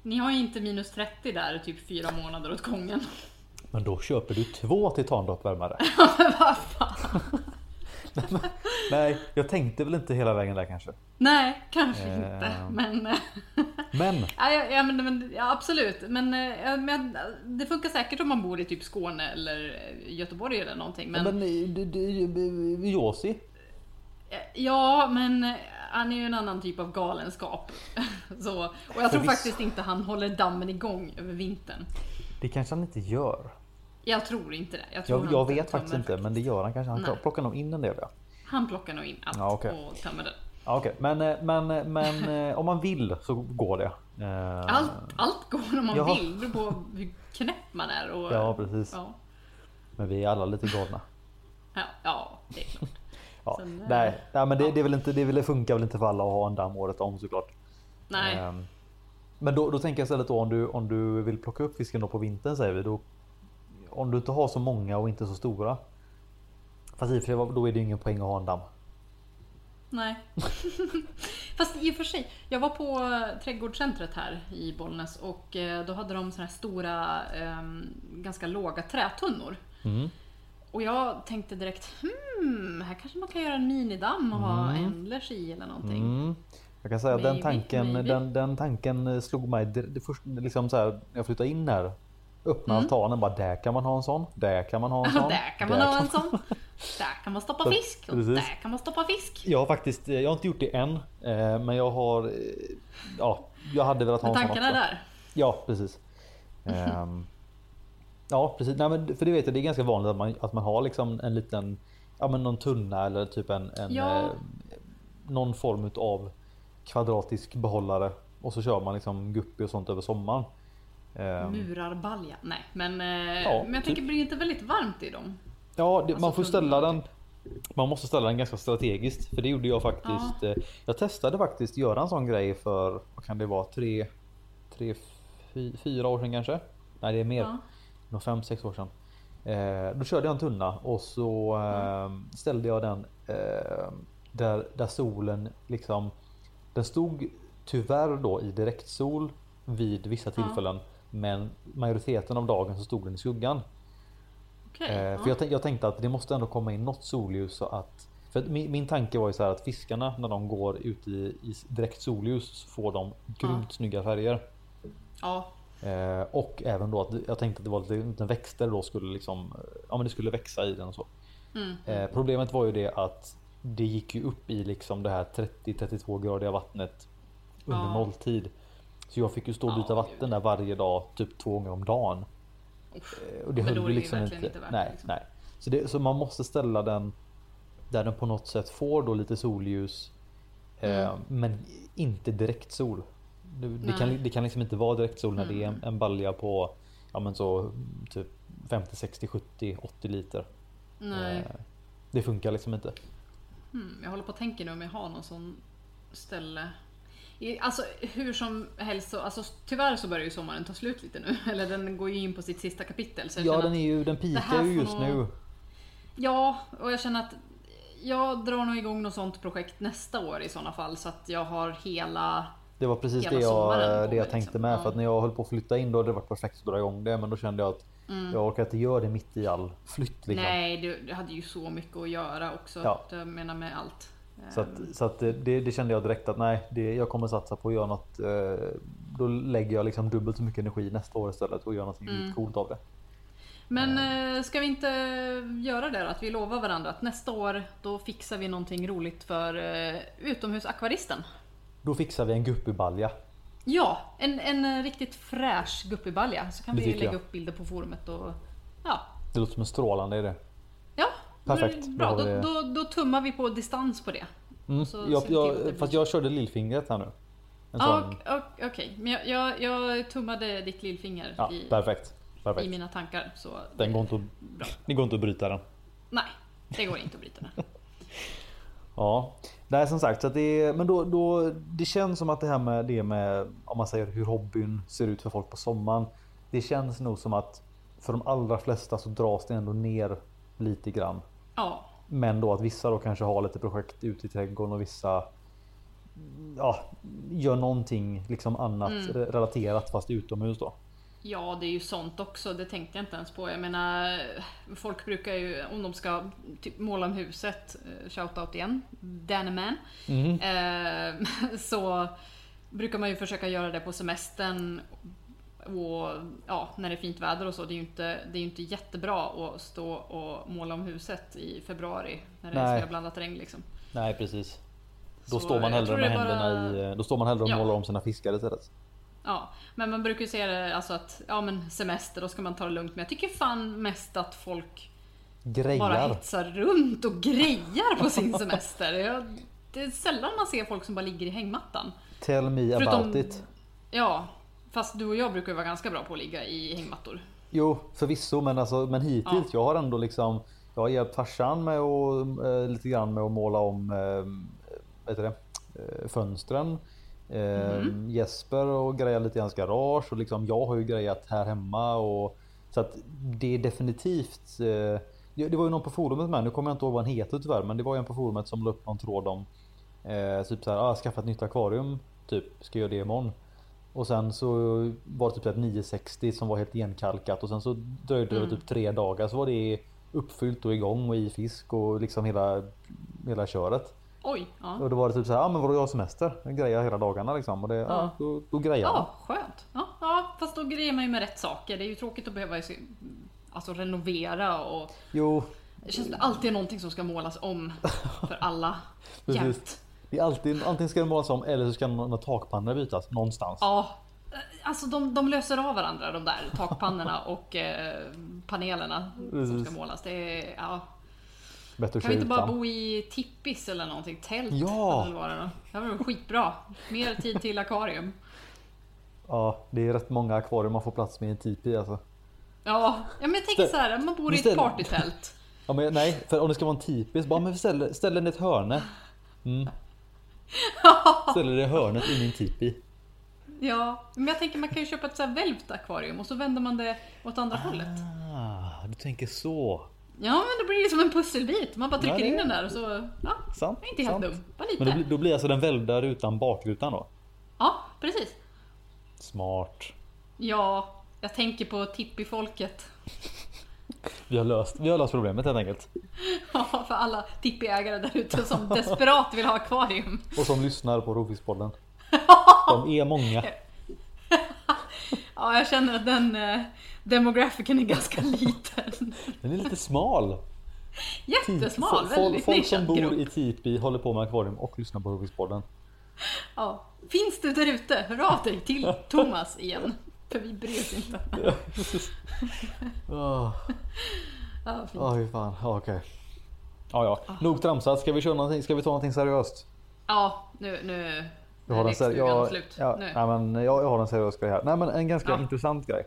Ni har ju inte minus 30 där typ fyra månader åt gången. Men då köper du två titandoppvärmare. Men vad fan. Nej, jag tänkte väl inte hela vägen där kanske. Nej, kanske Ehm. inte. Men, eh, Men ja, ja, ja, men, men, ja, absolut. Men, eh, ja, men det funkar säkert om man bor i typ Skåne eller eh, Göteborg eller någonting. Men, Men, men Josi. Ja, men han är ju en annan typ av galenskap. Så, och jag tror Förvisso. faktiskt inte han håller dammen igång över vintern. Det kanske han inte gör. Jag tror inte det. Jag, tror Jag, jag vet faktiskt inte, men det gör han kanske. Han Nej. plockar nog in en del. Ja. Han plockar nog in allt Ja, okej. och tömmer den. Ja, okej. Men, eh, men, eh, men eh, om man vill så går det. Allt, allt går om man Ja. vill. Det beror på hur knäpp man är. Och, Ja, precis. Ja, Men vi är alla lite galna. ja, ja, det är klart. Ja. Sen, eh, Nej, nej, men det, det, är väl inte, det väl, det funkar väl inte för alla att ha en damm året om såklart. Nej, Ehm, Men då, då tänker jag istället då om du, om du vill plocka upp fisken då på vintern säger vi. Då, om du inte har så många och inte så stora. Fast i och för sig, då är det ju ingen poäng att ha en damm. nej. Fast i och för sig, jag var på trädgårdscentret här i Bollnäs och eh, då hade de såna här stora, ehm, ganska låga trätunnor. Mm. Och jag tänkte direkt, hmm, här kanske man kan göra en minidamm och ha ändlers i eller någonting. Mm. Jag kan säga att den tanken, maybe. Den, den tanken slog mig det, det först, liksom så här, när jag flyttade in här. Öppna altanen bara där kan man ha en sån. Där kan man ha en sån. där kan man ha en sån. Där kan man stoppa fisk och precis. där kan man stoppa fisk. Jag har faktiskt, jag har inte gjort det än. eh, Men jag har, eh, ja, jag hade velat ha Men en sån tankarna också. där. Ja, precis. Ehm, ja, precis. Nej, men för det vet jag, det är ganska vanligt att man, att man har liksom en liten, ja men någon tunna eller typ en, en Ja. eh, någon form av kvadratisk behållare och så kör man liksom guppy och sånt över sommaren. Ehm, Murarbalja. Nej, men, eh, Ja, men jag typ. tänker blir det inte väldigt varmt i dem? Ja, det, Alltså man får ställa den. Man måste ställa den ganska strategiskt för det gjorde jag faktiskt. eh, Jag testade faktiskt göra en sån grej för vad kan det vara tre, tre, fy, fyra år sedan kanske? Nej, det är mer. Ja. Nog fem, sex år sedan. Eh, då körde jag en tunna och så eh, ställde jag den eh, där, där solen liksom. Den stod tyvärr då i direktsol vid vissa Ja. tillfällen. Men majoriteten av dagen så stod den i skuggan. Eh, ja. För jag, jag tänkte att det måste ändå komma in något solljus så att för att min, min tanke var ju så här att fiskarna när de går ut i, i direkt solljus så får de grymt snygga färger. ja. Eh, och även då att jag tänkte att det var lite, lite växter då skulle liksom eh, Ja men det skulle växa i den och så. Mm. Eh, problemet var ju det att det gick ju upp i liksom det här 30-32 gradiga vattnet under Ja. nolltid. Så jag fick ju stå och Ja, byta vatten gud. där varje dag, typ två gånger om dagen. Uff. Eh, Och det höll ju liksom inte. inte värt nej, liksom. nej. Så, det, så man måste ställa den där den på något sätt får då lite solljus. Eh, Mm. men inte direkt sol. Det, det, kan, det kan liksom inte vara direkt sol när det är Mm. en, en balja på ja, men så, typ 50, 60, 70, 80 liter. Eh, det funkar liksom inte. Hmm, jag håller på att tänka nu om jag har någon sån ställe. Alltså hur som helst så, alltså tyvärr så börjar ju sommaren ta slut lite nu. Eller den går ju in på sitt sista kapitel. Så Ja den är ju, den pikar ju just nog- nu. Ja, och jag känner att jag drar nog igång något sånt projekt nästa år i sådana fall. Så att jag har hela... Det var precis det jag, det jag tänkte liksom. med. För att när jag höll på att flytta in då hade det varit perfekt att dra igång det. Men då kände jag att jag orkar inte göra det mitt i all flytt. Liksom. Mm. Nej, du, du hade ju så mycket att göra också. Ja. Jag menar med allt. Så, att, så att det, det kände jag direkt att nej, det, jag kommer satsa på att göra något. Eh, då lägger jag liksom dubbelt så mycket energi nästa år istället och gör något Mm. coolt av det. Men eh, ska vi inte göra det då? Att vi lovar varandra att nästa år då fixar vi någonting roligt för eh, utomhusakvaristen. Då fixar vi en guppybalja. Ja, en, en eh, riktigt fräsch guppybalja. Så kan Det vi lägga jag. upp bilder på forumet och ja. Det låter som en strålande idé. Ja, Perfekt, Bra, då, vi då, då tummar vi på distans på det. Mm. Jag, jag, fast jag körde lillfingret här nu. En Ja, sån, ok- ok- Okej, men jag, jag, jag tummade ditt lillfinger ja, i, perfekt. i perfekt. mina tankar. Så Den går inte att, det går inte att bryta den. Nej, det går inte att bryta den. Ja, är som sagt så att det är, men då, då det känns som att det här med det med om man säger hur hobbyn ser ut för folk på sommaren. Det känns nog som att för de allra flesta så dras det ändå ner lite grann. Ja, Men då att vissa då kanske har lite projekt ute i trädgården och vissa ja, gör någonting liksom annat Mm. re- relaterat fast utomhus då. Ja, det är ju sånt också. Det tänkte jag inte ens på. Jag menar, folk brukar ju, om de ska typ måla om huset, eh, shoutout igen, Danneman. Mhm. Eh, så brukar man ju försöka göra det på semestern. Och ja, när det är fint väder och så. Det är ju inte, det är inte jättebra att stå och måla om huset i februari. När det är Nej. snöblandat regn liksom. Nej precis. Då Så står man hellre med är händerna bara- i, då står man hellre och Ja. målar om sina fiskar istället. Ja, men man brukar ju se det alltså att, ja men semester, då ska man ta det lugnt. Men jag tycker fan mest att folk bara Grejar. hetsar runt och grejar på sin semester. Jag, det är sällan man ser folk som bara ligger i hängmattan. Tell me Förutom- about it. Ja, fast du och jag brukar ju vara ganska bra på att ligga i hängmattor. Jo, förvisso, men, alltså, men hittills. Jag har ändå liksom. Jag har hjälpt farsan med och, eh, lite grann med att måla om eh, vad heter det, eh, fönstren. Eh, Mhm. Jesper och grejer lite i hans garage och liksom jag har ju grejat här hemma och så att det är definitivt. Eh, det det var ju någon på forumet med. Nu kommer jag inte ihåg vad han heter tyvärr, men det var ju en på forumet som la upp någon tråd om eh, typ så här, ah, skaffa ett nytt akvarium. Typ ska göra det imorgon. Och sen så var det typ ett 960 som var helt igenkalkat och sen så dröjde det Mm. typ tre dagar så var det uppfyllt och igång och i fisk och liksom hela, hela köret. Oj, ja. Och då var det typ så här, ah, men vadå jag har semester? Jag grejar hela dagarna liksom. Och det, ja. Ja. då, då grejar. Ja, skönt. Ja, ja, fast då grejer man ju med rätt saker. Det är ju tråkigt att behöva alltså, renovera och Jo, det känns som det alltid är någonting som ska målas om för alla jämt. det är alltid, antingen ska det målas om eller så ska några takpannor bytas någonstans. Ja, alltså de, de löser av varandra de där takpannorna och eh, panelerna som Precis. ska målas. Det är, ja. Bättre Kan vi inte bara utan. bo i tippis eller någonting? Tält Ja. varit då. Det var skitbra. Mer tid till akvarium. Ja, det är rätt många akvarier man får plats med i en tipi alltså. Ja, ja men jag tänker så här, man bor i ett partytält. Ja, men nej, för om det ska vara en tipis, bara men ställ, ställ den i ett hörne. Mm. Ställer det i hörnet i en tipi. Ja, men jag tänker man kan ju köpa ett så här välvt akvarium och så vänder man det åt andra hållet. Ah, du tänker så. Ja, men då blir det som en pusselbit. Man bara trycker det- in den där och så... Ja, Sant. inte helt sant. dum. Bara lite. Men då, blir- då blir alltså den välvda rutan bakrutan då? Ja, precis. Smart. Ja, jag tänker på tippifolket. Vi har löst, vi har löst problemet helt enkelt. Ja, för alla tippiägare där ute som desperat vill ha akvarium. Och som lyssnar på Rovfiskspodden. De är många. Ja, jag känner att den demografiken är ganska liten. Den är lite smal. Jättesmal, Folk- väldigt Folk som bor grupp. i tipi håller på med akvarium och lyssnar på Rovfiskspodden. Ja. Finns du där ute, hör av dig till Thomas igen. För vi bryr oss inte. Ja, fint. oh, hur fan. Ja, Okej. Ja, ja. Nog tramsat. Ska vi, köra någonting? Ska vi ta någonting seriöst? ja nu, nu Jag har, en ser- jag, slut. ja, nu. nej, men jag, jag har en seriös grej här. Nej, men en ganska Ja. intressant grej.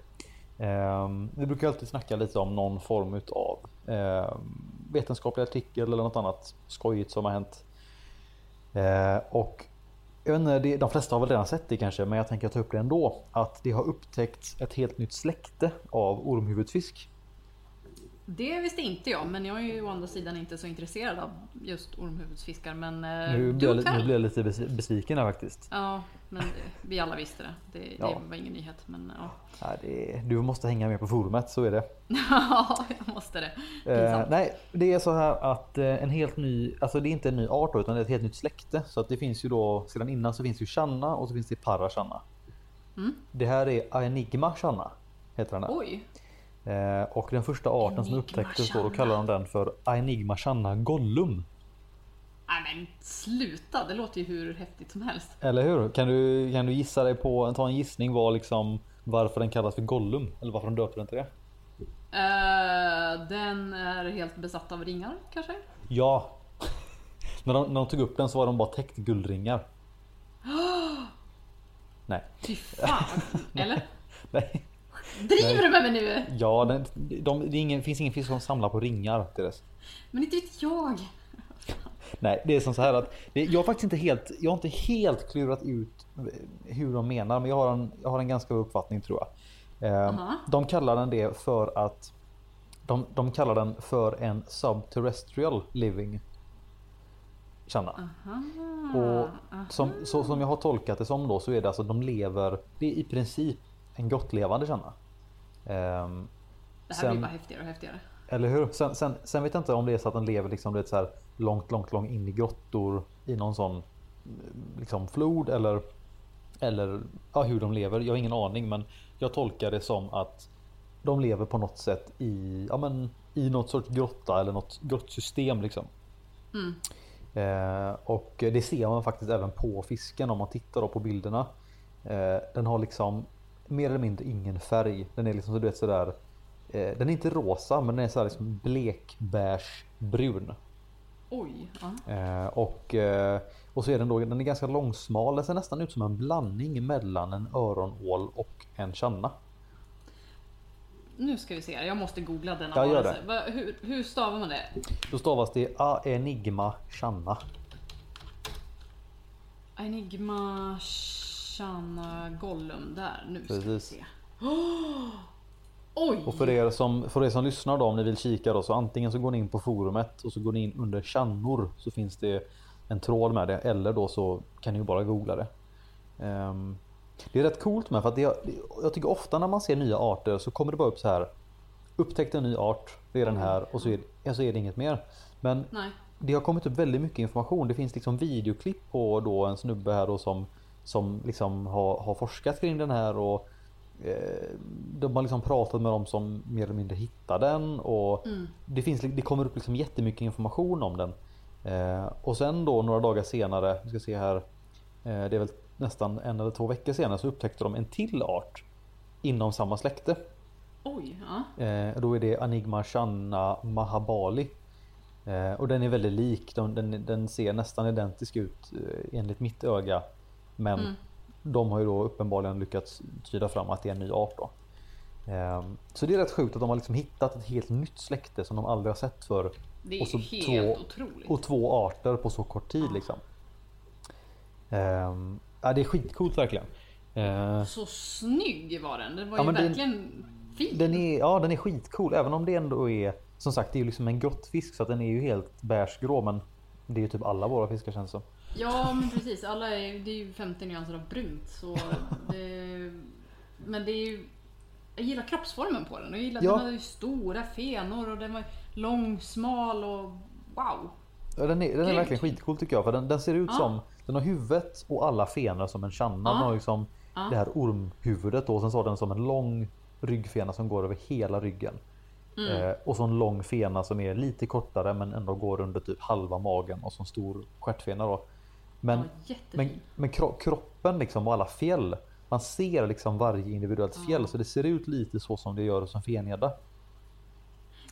Ehm, vi brukar alltid snacka lite om någon form utav ehm, vetenskaplig artikel eller något annat skojigt som har hänt. Ehm, och jag vet inte, de flesta har väl redan sett det kanske, men jag tänker ta upp det ändå. Att det har upptäckts ett helt nytt släkte av ormhuvudfisk. Det visste inte jag, men jag är ju å andra sidan inte så intresserad av just ormhuvudsfiskar. Men eh, Nu blir, jag, li- nu blir jag lite bes- besviken här faktiskt. Ja, men det, vi alla visste det. Det, det Ja. var ingen nyhet. Men ja, Nej, det, du måste hänga med på forumet, så är det. Ja, jag måste det. Eh, nej, det är så här att eh, en helt ny, alltså det är inte en ny art utan det är ett helt nytt släkte. Så att det finns ju då, sedan innan så finns ju Channa och så finns det Parachanna. Mm. Det här är Aenigma Channa, heter den här. Oj, och den första arten som Enigma upptäcktes då, då kallar de den för Aenigma Channa Gollum. nej men sluta. Det låter ju hur häftigt som helst. Eller hur? Kan du, kan du gissa dig på, ta en gissning vad liksom, varför den kallas för Gollum? Eller varför de döper den till det? Eh, den är helt besatt av ringar kanske? Ja. när, de, när de tog upp den så var de bara täckt guldringar. Nej. Fy fan. Eller? Nej. Driver du med mig nu? Ja, den, de, det ingen, finns ingen fisk som samlar på ringar dess. Men inte vet jag. Nej, det är som så här att det, jag har faktiskt inte helt, jag har inte helt klurat ut hur de menar, men jag har en, jag har en ganska bra uppfattning tror jag. Eh, de kallar den det för att de, de kallar den för en subterrestrial living. Känna. Och som, så, som jag har tolkat det som då så är det alltså de lever, det är i princip en grottlevande känna. Ehm, Det här sen- blir bara häftigare och häftigare. eller hur? Sen, sen, sen vet jag inte om det är så att den lever liksom, det så här långt, långt, långt in i grottor i någon sån liksom, flod eller, eller ja, hur de lever. Jag har ingen aning men jag tolkar det som att de lever på något sätt i, ja, men, i något sorts grotta eller något grottsystem liksom. Mm. Eh, och det ser man faktiskt även på fisken om man tittar på bilderna. Eh, den har liksom mer eller mindre ingen färg. Den är liksom så du vet sådär. Eh, den är inte rosa men den är sådär liksom blekbeige brun. Oj. Ja. Eh, och, eh, och så är den då, den är ganska långsmal. Den ser nästan ut som en blandning mellan en öronål och en channa. Nu ska vi se. Jag måste googla denna Ja, gör varelse. Va, hur, hur stavar man det? Då stavas det Aenigma channa. Enigma Shanna Gollum. Där, nu ska vi Precis. se. Oj! Och för er, som, för er som lyssnar då om ni vill kika då så antingen så går ni in på forumet och så går ni in under channor så finns det en tråd med det eller då så kan ni ju bara googla det. Ehm, det är rätt coolt med för att det, jag tycker ofta när man ser nya arter så kommer det bara upp så här Upptäckt en ny art, det är den här och så är, ja, så är det inget mer. Men Nej. det har kommit upp väldigt mycket information. Det finns liksom videoklipp på då en snubbe här då som, som liksom har, har forskat kring den här och eh, de har liksom pratat med dem som mer eller mindre hittade den och Mm. det, finns, det kommer upp liksom jättemycket information om den. Eh, och sen då några dagar senare, vi ska se här, eh, det är väl nästan en eller två veckor senare så upptäckte de en till art inom samma släkte. Oj, ja. Eh, då är det Anigma Channa Mahabali. Eh, och den är väldigt lik, den, den, den ser nästan identisk ut eh, enligt mitt öga. Men Mm. de har ju då uppenbarligen lyckats tyda fram att det är en ny art då. Eh, så det är rätt sjukt att de har liksom hittat ett helt nytt släkte som de aldrig har sett för Det är Och så helt två- otroligt. och två arter på så kort tid Ja. liksom. Eh, ja, det är skitcoolt verkligen. Eh, Så snygg var den. Den var Ja, ju men den- verkligen fin. Den är, ja den är skitcool även om det ändå är Som sagt det är ju liksom en grottfisk så att den är ju helt bärsgrå men Det är ju typ alla våra fiskar känns som. Ja men precis, alla är, det är ju 50 nyanser av brunt. Så det, men det är ju... Jag gillar kroppsformen på den. Jag gillar Ja. Den hade stora fenor och den var lång, smal och wow. Ja, den är, den är verkligen skitcool tycker jag för den, den ser ut Ja. som Den har huvudet och alla fenor som en channa. Ja. Den har liksom Ja. det här ormhuvudet då och sen så har den som en lång ryggfena som går över hela ryggen. Mm. Eh, och så en lång fena som är lite kortare men ändå går under typ halva magen och så en stor stjärtfena då. Men jättefin. Men, men kro- kroppen liksom och alla fjäll. Man ser liksom varje individuellt fjäll så det ser ut lite så som det gör hos en fengädda.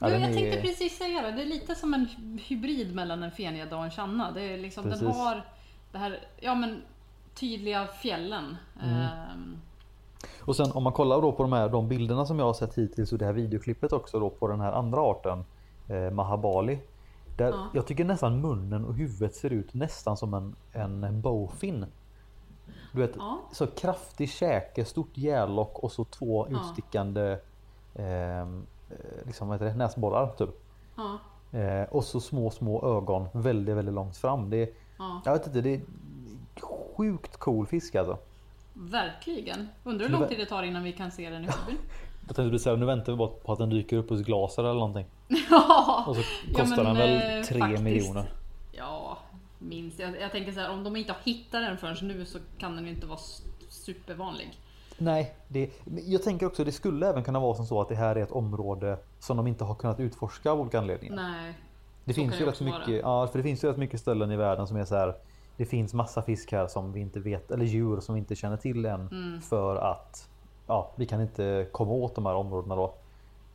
Ja, Ja, jag är- tänkte precis säga det. Det är lite som en hybrid mellan en fengädda och en channa. Det är liksom, den har det här ja, men, tydliga fjällen. Mm. Ehm, Och sen om man kollar då på de här de bilderna som jag har sett hittills och det här videoklippet också då på den här andra arten eh, Mahabali. Där Ja. Jag tycker nästan munnen och huvudet ser ut nästan som en, en bowfin. Du vet Ja. så kraftig käke, stort järlock och så två Ja. utstickande ehm, eh, liksom, vad heter det, näsborrar typ. ja, Eh, och så små små ögon väldigt väldigt långt fram. Det är, ja, jag vet inte, det är sjukt cool fisk alltså. verkligen. Undrar hur lång tid det tar innan vi kan se den i hobby. Jag tänkte precis säga, nu väntar vi bara på att den dyker upp hos Glaser eller någonting. ja, Och så Ja, kostar men, den väl eh, 3 faktiskt. miljoner. ja, minst. Jag, jag tänker så här, om de inte har hittat den förrän nu så kan den inte vara supervanlig. Nej, det, jag tänker också det skulle även kunna vara som så att det här är ett område som de inte har kunnat utforska av olika anledningar. Nej. det finns ju rätt mycket, ja, för det finns ju rätt mycket ställen i världen som är så här. Det finns massa fisk här som vi inte vet eller djur som vi inte känner till än Mm. för att ja, vi kan inte komma åt de här områdena då.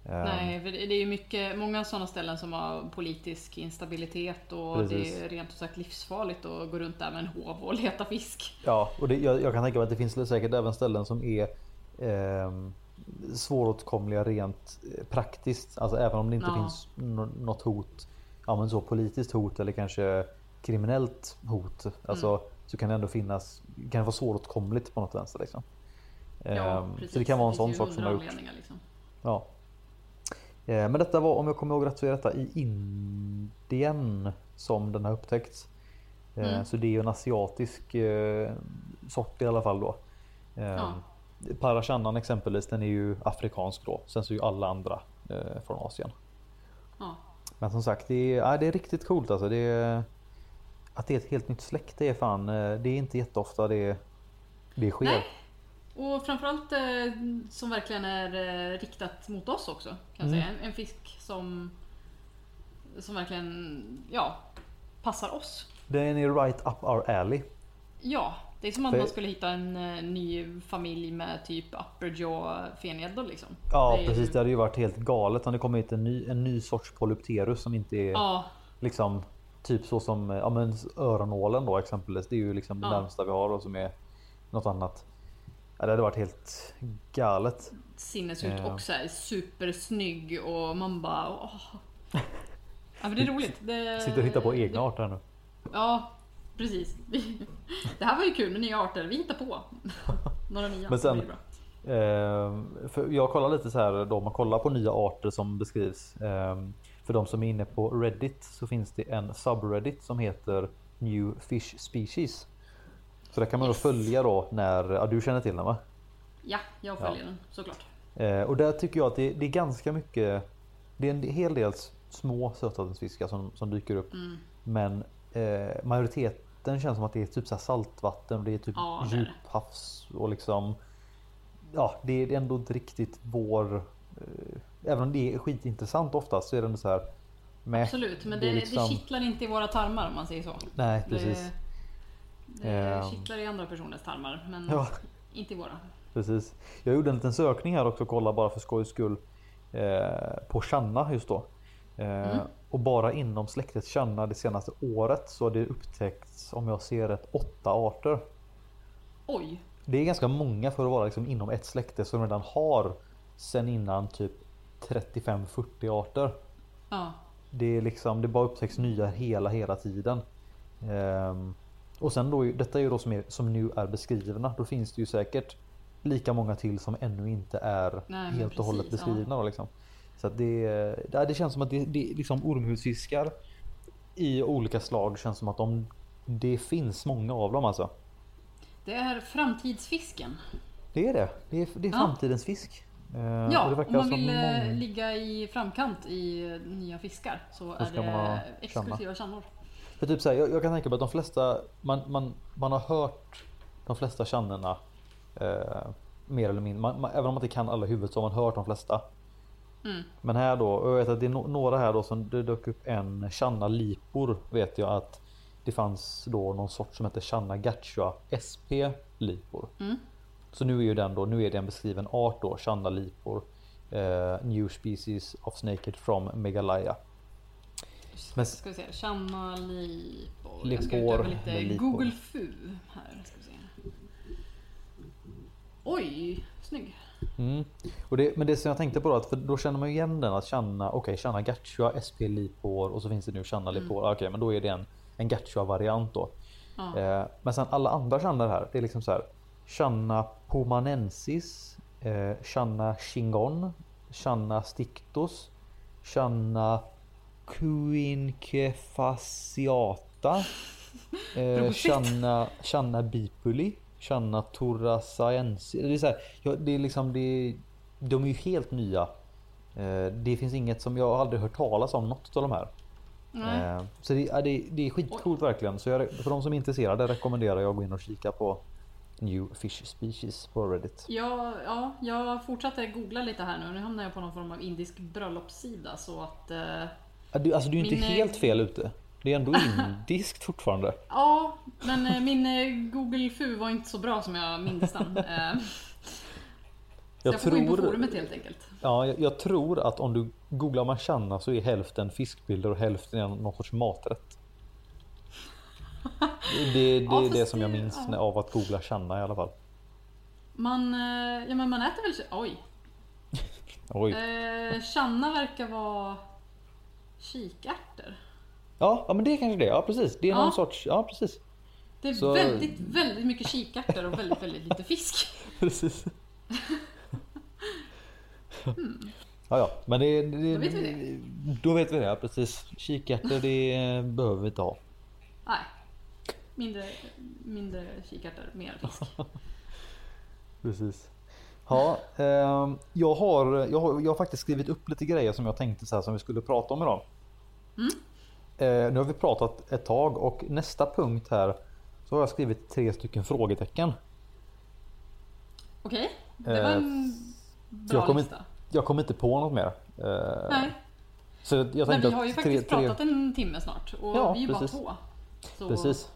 Ehm, Nej, det är ju mycket, många sådana ställen som har politisk instabilitet och Precis. det är rent ut sagt livsfarligt att gå runt där med en hov och leta fisk. Ja, och det, jag, jag kan tänka mig att det finns säkert även ställen som är ehm, svåråtkomliga rent eh, praktiskt. Alltså även om det inte Ja. finns nå- något hot, ja men så politiskt hot eller kanske kriminellt hot. Alltså Mm. så kan det ändå finnas, kan det vara svåråtkomligt på något vänster liksom. Ehm, så det kan vara en sån sak som har gjort. Liksom. Ja. Eh, Men detta var, om jag kommer ihåg rätt, så är detta i Indien som den har upptäckts. Eh, Mm. Så det är ju en asiatisk eh, sort i alla fall då. Ja. Parashannan exempelvis, den är ju afrikansk då. Sen så är ju alla andra eh, från Asien. Ja. Men som sagt, det är, det är riktigt coolt alltså. Det är, att det är ett helt nytt släkte är fan, eh, det är inte jätteofta det, det sker. Nej. Och framförallt eh, som verkligen är eh, riktat mot oss också. Kan Mm. säga. En, en fisk som, som verkligen ja, passar oss. Den är right up our alley. Ja, det är som att För- man skulle hitta en eh, ny familj med typ upper jaw fengäddor liksom. Ja Det precis, ju- det hade ju varit helt galet om det kom hit en ny, en ny sorts polypterus som inte är Ja, liksom typ så som ja, men öronålen då exempelvis. Det är ju liksom det Ja. närmsta vi har och som är något annat. Ja, det hade varit helt galet. sinnessjukt Ja. och så här supersnygg och man bara åh. Ja men det är roligt. Det... Sitter och hittar på egna arter här nu. Ja, precis. Det här var ju kul med nya arter. Vi hittar på några nya. Men sen- Det för jag kollar lite så här då man kollar på nya arter som beskrivs. Ehm, för de som är inne på Reddit så finns det en subreddit som heter New Fish Species. Så där kan man Yes. då följa då när, ja du känner till den va? Ja, jag följer den såklart. Eh, och där tycker jag att det, det är ganska mycket Det är en hel del små sötvattensfiskar som, som dyker upp. Mm. Men eh, majoriteten känns som att det är typ så saltvatten. Det är typ Ja, det det. djuphavs och liksom ja, det är ändå inte riktigt vår... Eh, även om det är skitintressant oftast så är det ändå så här. Med, Absolut, men det, det, liksom- kittlar inte i våra tarmar om man säger så. Nej, precis. Det, det Ehm. kittlar i andra personers tarmar, men Ja. inte i våra. Precis. Jag gjorde en liten sökning här också, kolla bara för skojs skull. Eh, på Channa just då. Eh, Och bara inom släktet Channa det senaste året så har det upptäckts, om jag ser rätt, åtta arter. Oj! Det är ganska många för att vara liksom inom ett släkte som redan har sen innan typ 35-40 arter. Ja. Det är liksom, det bara upptäcks nya hela hela tiden. Ehm, och sen då, detta är ju då som, är, som nu är beskrivna. Då finns det ju säkert lika många till som ännu inte är Nej, helt och hållet precis, beskrivna. Då, liksom. Så det, det, känns som att det, det är liksom ormhudsfiskar i olika slag känns som att de, det finns många av dem alltså. Det är framtidsfisken. Det är det. Det är, det är Ja. framtidens fisk. Och Ja, om man vill eh, många- ligga i framkant i eh, nya fiskar så, är man ha det exklusiva kännor. För typ så här, jag, jag kan tänka mig att de flesta, man, man, man har hört de flesta channerna eh, mer eller mindre. Man, man, även om man inte kan alla huvudet så har man hört de flesta. Mm. Men här då, jag vet att det är no, några här då som det dök upp en Channa lipor vet jag att det fanns då någon sort som heter Channa Gachua SP lipor. Mm. Så nu är ju den då, nu är det en beskriven art då, Channa lipor. Eh, new species of snakehead from Meghalaya. Men- Ska vi se, Channa lipor. Jag ska utöva lite. Google Fu här. Ska vi se. Oj, snygg. Mm. Och det, men det som jag tänkte på då, att för då känner man ju igen den att Channa, okej Channa Gachua, SP Lipor och så finns det nu Channa Lipor. Okej men då är det en, en Gachua variant då. Ja. Eh, men sen alla andra Channar här, det är liksom så här. Channa Pomanensis, eh, Channa Chingon, Channa Stictus, Channa Quinquefasciata, eh. Channa, Channa Bipuli, Channa Thoraciensis. Det är, så här, ja, det är liksom, det, de är ju helt nya. Eh, det finns inget som jag aldrig hört talas om något av de här. Nej. Eh, Så det, ja, det, det är skitcoolt verkligen. Så jag, för de som är intresserade rekommenderar jag att gå in och kika på New Fish Species på Reddit. Ja, ja, jag fortsatte googla lite här nu. Nu hamnar jag på någon form av indisk bröllopssida så att... Eh, du, alltså du är inte Min, eh, helt fel ute. Det är ändå indiskt fortfarande. ja, men eh, min eh, Google Fu var inte så bra som jag minns den. Så jag, Jag får gå in på tror, forumet helt enkelt. ja, jag, jag tror att om du googlar Marchanna så är hälften fiskbilder och hälften är någon sorts maträtt. Det, det, det Ja, är det som jag minns ja. av att googla Channa i alla fall. Man, ja, men man äter väl... Oj! Oj. Eh, Channa verkar vara kikärtor. Ja, ja men det är kanske det. Ja precis. Det är någon Ja. sorts, ja precis. Det är Så- väldigt, väldigt mycket kikärtor och väldigt, väldigt lite fisk. Precis. Ja, ja, men det, det, Då vet vi det. Då vet vi det, ja, precis. Kikärtor det behöver vi inte ha. Nej. Mindre, mindre kikärtor, mer fisk. Precis. Ja, ehm, jag, har, jag, har, jag har faktiskt skrivit upp lite grejer som jag tänkte så här, som vi skulle prata om idag. Mm. Eh, nu har vi pratat ett tag och nästa punkt här så har jag skrivit tre stycken frågetecken. Okej, det var Eh, en jag bra kommer lista. Jag kommer inte på något mer. Eh, Nej, Så jag tänkte vi har ju faktiskt tre, tre, pratat en timme snart och Ja, vi är ju bara precis. två. Så, Precis.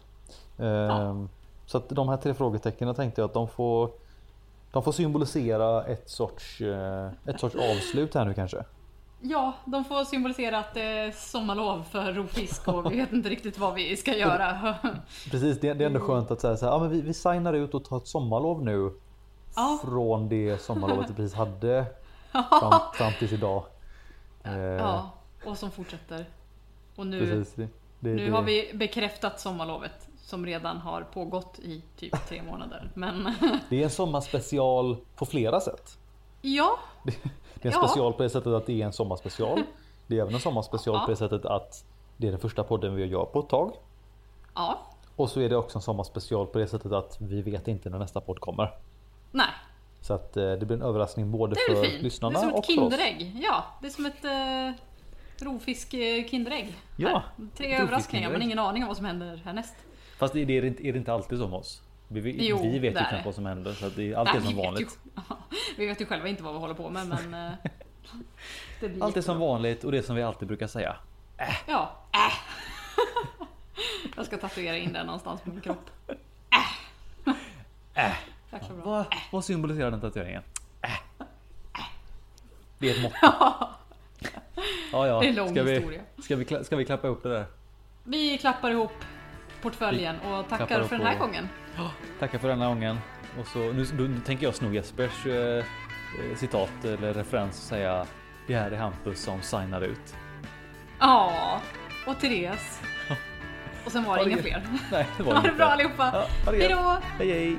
Ehm, Så att de här tre frågetecknen tänkte jag att de får De får symbolisera ett sorts eh, Ett sorts avslut här nu kanske. Ja, de får symbolisera att det är sommarlov för rovfisk och vi vet inte riktigt vad vi ska göra. Precis, det, det är ändå skönt att säga så här, ja, men vi, vi signar ut och tar ett sommarlov nu. Ja. Från det sommarlovet vi precis hade fram, fram tills idag. Eh, Ja, och som fortsätter. Och nu, Precis. Det, det, nu det, har vi bekräftat sommarlovet som redan har pågått i typ tre månader. Men det är en sommarspecial på flera sätt. ja, Det är en Ja. special på det sättet att det är en sommarspecial. Det är även en sommarspecial Ja. på det sättet att det är den första podden vi gör på ett tag. ja, Och så är det också en sommarspecial på det sättet att vi vet inte när nästa podd kommer. nej. Så att eh, det blir en överraskning både Det är väl för fint. Det lyssnarna är som och ett för oss. Kinderägg. Ja, det är som ett eh, rovfisk eh, Kinderägg. Ja, Här. Tre överraskningar, men ingen aning om vad som händer härnäst. Fast är det, är det inte alltid med oss? Vi, vi, Jo, vi vet ju knappt vad som händer så det är allt är Nej, som vi vanligt. Ju, vi vet ju själva inte vad vi håller på med men... eh, det Allt är som vanligt och det som vi alltid brukar säga. Ja, äh. Jag ska tatuera in den någonstans på min kropp. Äh. Äh. Jäkla bra. Vad, vad symboliserar den tatueringen? Äh. Det är ett mått. Ja, ja. Det är en lång ska vi, historia. Ska vi, ska vi klappa upp det där? Vi klappar ihop portföljen och tackar för den här gången. Tackar för denna gången. Och så nu, nu tänker jag sno Jespers eh, eh, citat eller referens och säga Det här är Hampus som signar ut. Ja, och Therese. Och sen var det Ha det inga fler. Nej, det var Ha det inte. bra allihopa. Ja, ha det! Hej hej!